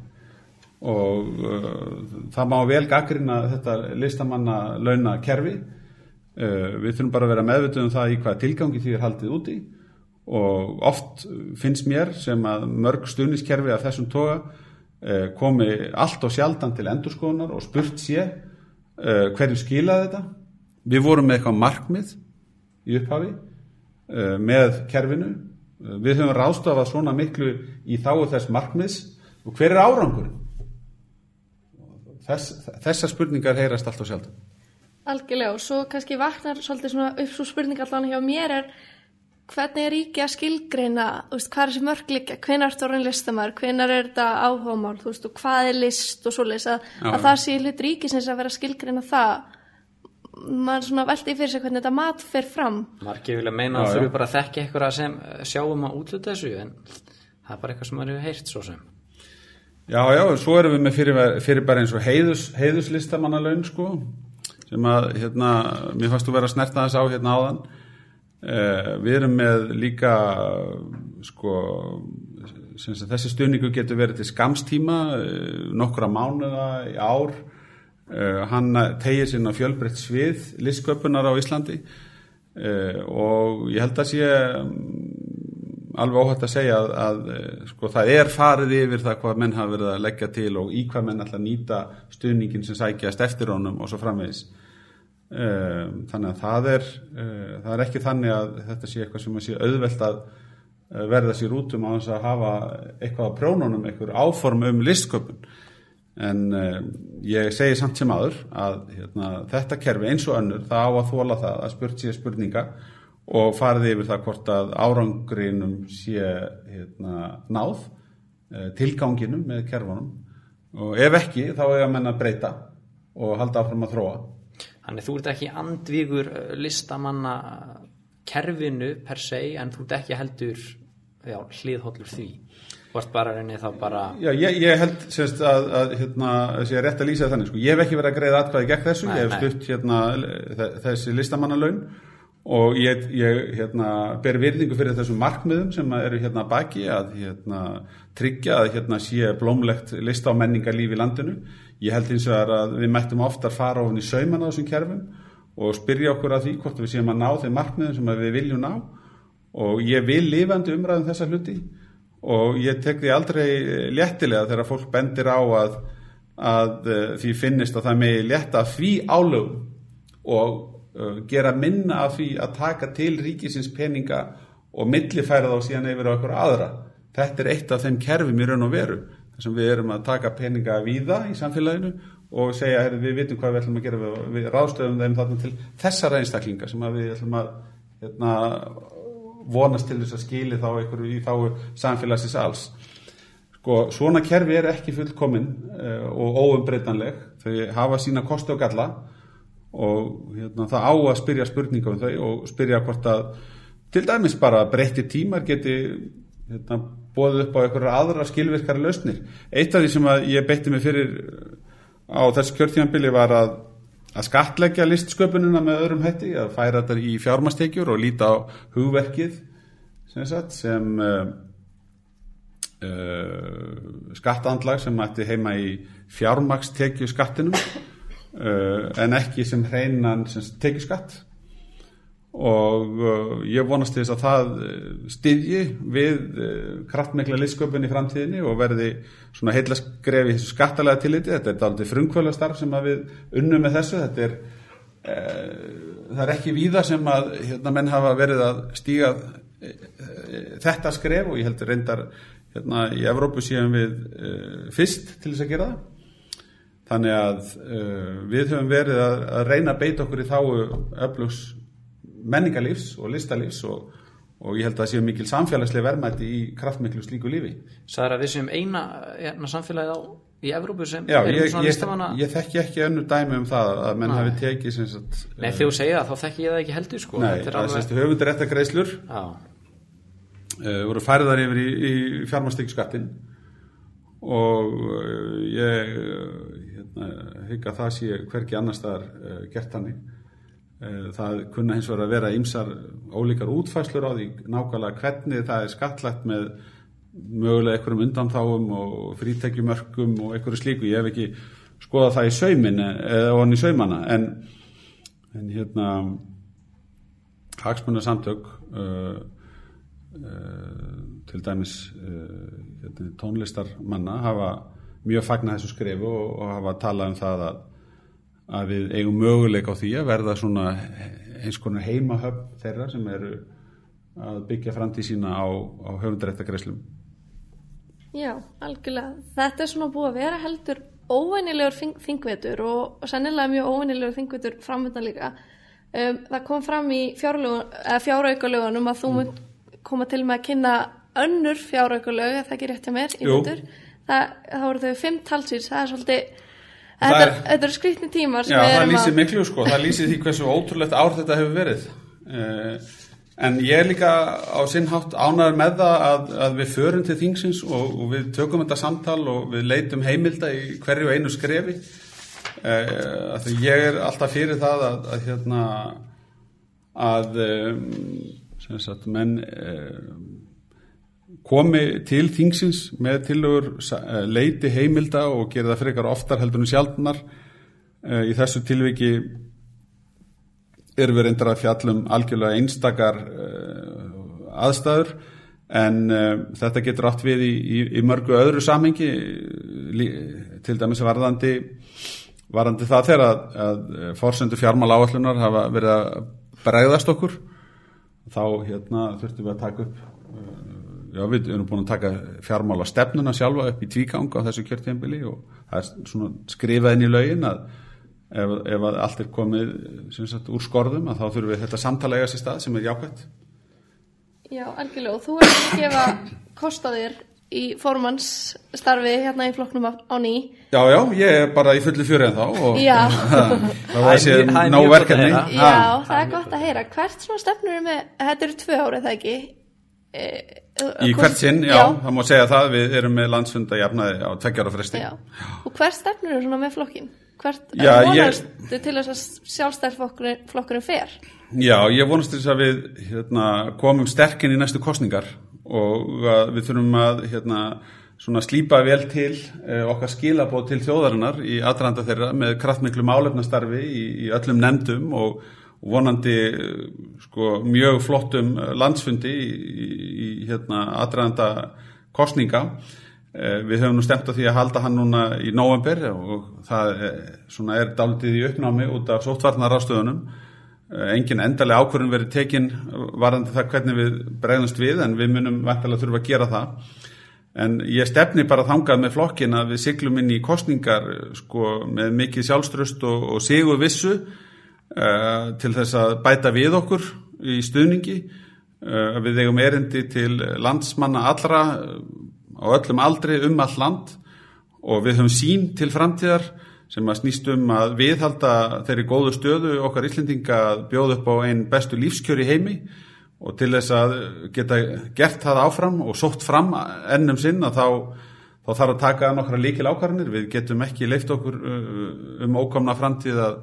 Og uh, það má vel gaggrina þetta listamanna launa kerfi uh, við þurfum bara að vera meðvituð um það í hvað tilgangi því er haldið úti. Og oft finnst mér sem að mörg stuðniskerfi af þessum toga uh, komi allt og sjaldan til endurskoðunar og spurt sé hverju skilaði þetta. Við vorum með eitthvað markmið í upphafi með kerfinu við höfum ráðstafað svona miklu í þáu þess markmiðs. Og hver er árangurinn? Þess, þessar spurningar heyrast allt og sjaldan. Algjörlega og svo kannski vaknar svolítið svona upp svo spurning allan hjá mér er hvernig er ríki að skilgreina, veist, hvað er þessi mörg líka, hvenær er þetta orðin listamær, hvenær er þetta áhugamál, þú veist, hvað er list og svoleiðis? Að, Já. að það sé hlut ríkisins að vera að skilgreina það maður svona velti fyrir sig hvernig þetta mat fer fram. Margir vilja meina að þurfi bara að þekka eitthvað sem eh, sjáum að útluta þessu en það er bara eitthvað sem maður hefur heyrt svo sem. Já, já, svo erum við með fyrir, fyrir bara eins og heiðus, heiðuslistamannalaun sko, sem að hérna, mér fannst þú vera að snerta þess á hérna áðan. Eh, við erum með líka sko þessi stuðningu getur verið til skamstíma eh, nokkra mánuða í ár hann tegir sinna fjölbreytt svið listsköpunar á Íslandi. Eh, og ég held að sé mm, alveg óhætt að segja að, að eh, sko, það er farið yfir það hvað menn hafa verið að leggja til og í hvað menn ætla að nýta stuðningin sem sækjast eftir honum og svo framvegis. Þannig að það er það er ekki þannig að þetta sé eitthvað sem að sé auðvelt að verða sér út um að hafa eitthvað á prjónunum, eitthvað áform um listköpun en uh, ég segi samt sem aður að hérna, þetta kerfi eins og önnur það á að þóla það að spurt sé spurninga og farið yfir það hvort að árangrinum sé hérna, náð uh, tilganginum með kerfunum. Og ef ekki þá eiga menn að breyta og halda áfram að þróa. Þannig þú ert ekki andvígur eh, listamanna kerfinu per se en þú ert ekki heldur já, hliðhollur því Ert bara reynið þá bara Já, ég, ég held semst að, að hérna, sé rétt að lýsa það þannig, sko. ég hef ekki verið að greiða atkvæði gegn þessu, Nei, ég hef stutt hérna, þe- þessi listamannalaun og ég, ég hérna, ber virðingu fyrir þessum markmiðum sem eru hérna að baki að hérna, tryggja að hérna sé blómlegt lista á menningarlíf í landinu. Ég held eins og að við mættum oftar fara ofin í sauman á þessum kerfum og spyrja okkur að því hvort við séum að ná þeim markmiðum sem við viljum ná og ég vil lifandi umræðum þessa hluti og ég tek því aldrei léttilega þegar fólk bendir á að, að uh, því finnist að það megi létta því álögum og uh, gera minna af því að taka til ríkisins peninga og millifæra þá síðan yfir á okkur aðra. Þetta er eitt af þeim kerfum í raun og veru þar sem við erum að taka peninga víða í samfélaginu og segja að við vitum hvað við ætlum að gera við, við ráðstöðum þeim þarna til þessara einstaklinga sem við ætlum að hérna, vonast til þess að skili þá einhverju í þá samfélagsins alls. Sko, svona kerfi er ekki fullkomin uh, og óumbreytanleg þau hafa sína kosti og galla og hérna, það á að spyrja spurninga um þau og spyrja hvort að til dæmis bara breytti tímar geti hérna, bóðið upp á einhverja aðra skilvirkara lausnir. Eitt af því sem ég beitti mig fyrir á þessu kjörtímanbili var að, að skatleggja listsköpunina með öðrum hætti, að færa þetta í fjármastekjur og líta á hugverkið sem, sagt, sem uh, uh, skattandlag sem ætti heima í fjármakstekju skattinum uh, en ekki sem hreinan tekju skatt og uh, ég vonast til þess að það styðji við uh, kraftmikla listsköpun í framtíðinni og verði svona heila skrefi skattalega tilliti, þetta er aldrei frumkvöla starf sem við unnum með þessu. Þetta er uh, það er ekki víða sem að hérna, menn hafa verið að stíga þetta skref og ég heldur reyndar hérna í Evrópu séum við fyrst til þess að gera það. Þannig að við höfum verið að, að reyna að beita okkur í þáu öflugs menningarlífs og listalífs og, og ég held að það séu mikil samfélagslega verðmætti í kraftmiklu slíku lífi. Sæður að við séum eina, eina samfélagið á í Evrópu sem Já, erum ég, svona ég, listamanna ég þekki ekki önnu dæmi um það að menn hafi tekið sem sagt, Nei, þegar þú segir það, þá þekki ég það ekki heldur sko. Nei, er það alveg- sést höfundur réttar greislur Já, uh, voru færðar yfir í, í fjármastekskattin og uh, ég hérna, hygg að það sé hvergi annars staðar uh, gert hannig það kunna hins vegar að vera ýmsar ólíkar útfæslur á því nákvæmlega hvernig það er skattlagt með mögulega einhverjum undanþáum og frítekjumörkum og einhverju slíku, ég hef ekki skoðað það í saumin eða onni í saumana. En, en hérna hagsmunarsamtök uh, uh, til dæmis uh, hérna, tónlistarmanna hafa mjög fagnað þessu skrefu og, og hafa talað um það að, að við eigum möguleik á því að verða svona eins konar heimahöfn þeirra sem eru að byggja framtíð sína á, á höfundaréttagreislum. Já, algjörlega. Þetta er svona búið að vera heldur óveinilegur þing, þingvetur og, og sennilega mjög óveinilegur þingvetur framöndan líka. Um, það kom fram í fjáraukalögunum að þú munt koma til með að kynna önnur fjáraukalög, ef það ekki rétt hjá mér, í vetur. Það, voru þau fimm talsins, það er svolítið, þetta, er- er, þetta eru skrýtni tímar Já, það lýsir miklu sko, það lýsir því hversu ótrúlegt ár þetta hefur verið. Uh, en ég er líka á sinn hátt ánæður með það að, að við förum til þingsins og, og við tökum þetta samtal og við leitum heimilda í hverju einu skrefi. Uh, ég er alltaf fyrir það að, að hérna að um, sem sagt, menn um, komi til þingsins með tillögur eh, leiti heimilda og gera það frekar oftar heldur en sjaldnar. Eh, í þessu tilviki erum við reyndar að fjallum algjörlega einstakar uh, aðstæður en þetta getur átt við í, í, í mörgu öðru samhengi lí, til dæmis varðandi varðandi það þegar að, að forsendu fjármál áallunar hafa verið að bregðast okkur þá hérna þurftum við að taka upp já við erum búin að taka fjármála stefnuna sjálfa upp í tvígang á þessu kjörtíðanbili og það er svona skrifað inn í lögin að ef, ef að allt er komið sem sagt úr skorðum að þá þurfum við þetta samtala eiga sér stað sem er jákvæmt Já, algjörlega. Og þú ert að gefa kost á þér í formannsstarfi hérna í flokknum á, ný. Já, já, ég er bara í fullu fjöri en þá og *laughs* það er gott að verkefni. Já, það er gott að heyra. Hvert svona stefnur er með, þetta eru tvö árið það ekki? Í hvert sinn, já, það má segja það við erum með landsfunda jafnaði á tveggjara fresti já. Og hvert stefnur er svona með flokkin? Hvert Já, ég- vonastu til þess að sjálfstæðarflokkurinn flokkurinn fer? Já, ég vonast til þess að við hérna, komum sterkinn í næstu kostningar og við þurfum að hérna, svona slípa vel til uh, okkar skilabóð til þjóðarinnar í aðranda þeirra með kraftmiklu málefnastarfi í, í öllum nefndum og vonandi sko, mjög flottum landsfundi í, í, hérna, aðranda kostninga. Uh, við höfum nú stemt á því að halda hann núna í november og það svona, er dálitið í uppnámi út af sóttvarnarástöðunum. Engin endalega ákvörðun verið tekinn varandi það hvernig við bregðumst við en við munum vantilega þurfa að gera það. En ég stefni bara þangað með flokkin að við siglum inn í kostningar sko, með mikið sjálfströst og, og sigur vissu uh, til þess að bæta við okkur í stuðningi. Uh, við eigum erindi til landsmanna allra á öllum aldri um all land og við höfum sín til framtíðar sem að snýst um að viðhalda þeirri góðu stöðu okkar Íslendinga að bjóða upp á einn bestu lífskjör í heimi og til þess að geta gert það áfram og sótt fram ennum sinn að þá, þá þarf að taka nokkra líkil ákvarðanir. Við getum ekki leift okkur um ókomna framtíð að,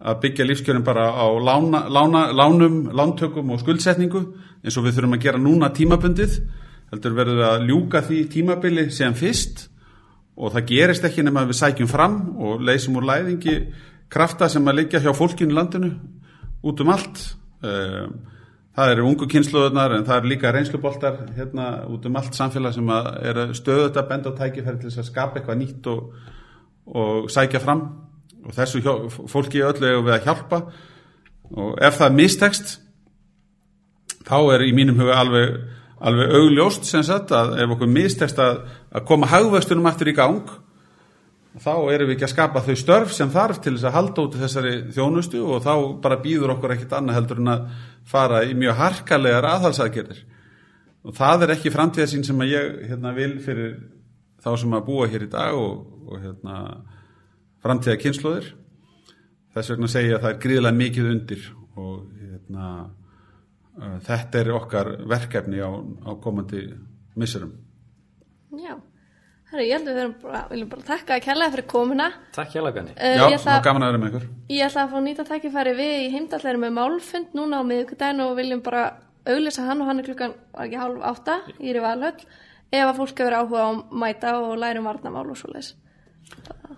að byggja lífskjörin bara á lána, lána, lánum, lántökum og skuldsetningu eins og við þurfum að gera núna tímabundið. Heldur verður að ljúka því tímabili sem fyrst og það gerist ekki nema að við sækjum fram og leysum úr læðingi krafta sem að liggja hjá fólkinu landinu út um allt. Það eru ungu kynsluðunar en það eru líka reynsluboltar hérna út um allt samfélag sem er stöðut að benda á tækifæri til þess að skapa eitthvað nýtt og, og sækja fram og þessu fólki öllu hefur við að hjálpa. Og ef það mistekst þá er í mínum huga alveg, alveg augljóst sem sagt að ef okkur mistekst að, að koma haugvöxtunum aftur í gang þá erum við ekki að skapa þau störf sem þarf til þess að halda út þessari þjónustu og þá bara býður okkur ekkit annað heldur en að fara í mjög harkalegar aðhalsaðgerðir og það er ekki framtíðasín sem að ég hérna, vil fyrir þá sem að búa hér í dag og, og hérna, framtíða kynnslóðir þess vegna segja að það er gríðilega mikið undir og hérna, uh, þetta er okkar verkefni á, á komandi missurum Já Herru, ég held að við bara, viljum bara takka að kella fyrir komuna. Takk hjá lagani. Uh, Já, ég ætla, það er gaman að vera með ykkur ég ætla að fá nýta tækifæri við í heimdallæri með málfund núna á miðvikudaginn og viljum bara auglýsa hann og hann er klukkan var ekki hálf átta í Rivalhöll ef að fólk hefur áhuga á að mæta og læra um varnamál og svo leis.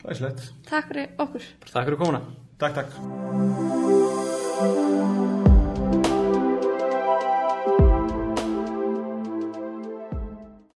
Læsilegt. Takk fyrir okkur. Takk fyrir komuna. Takk, takk.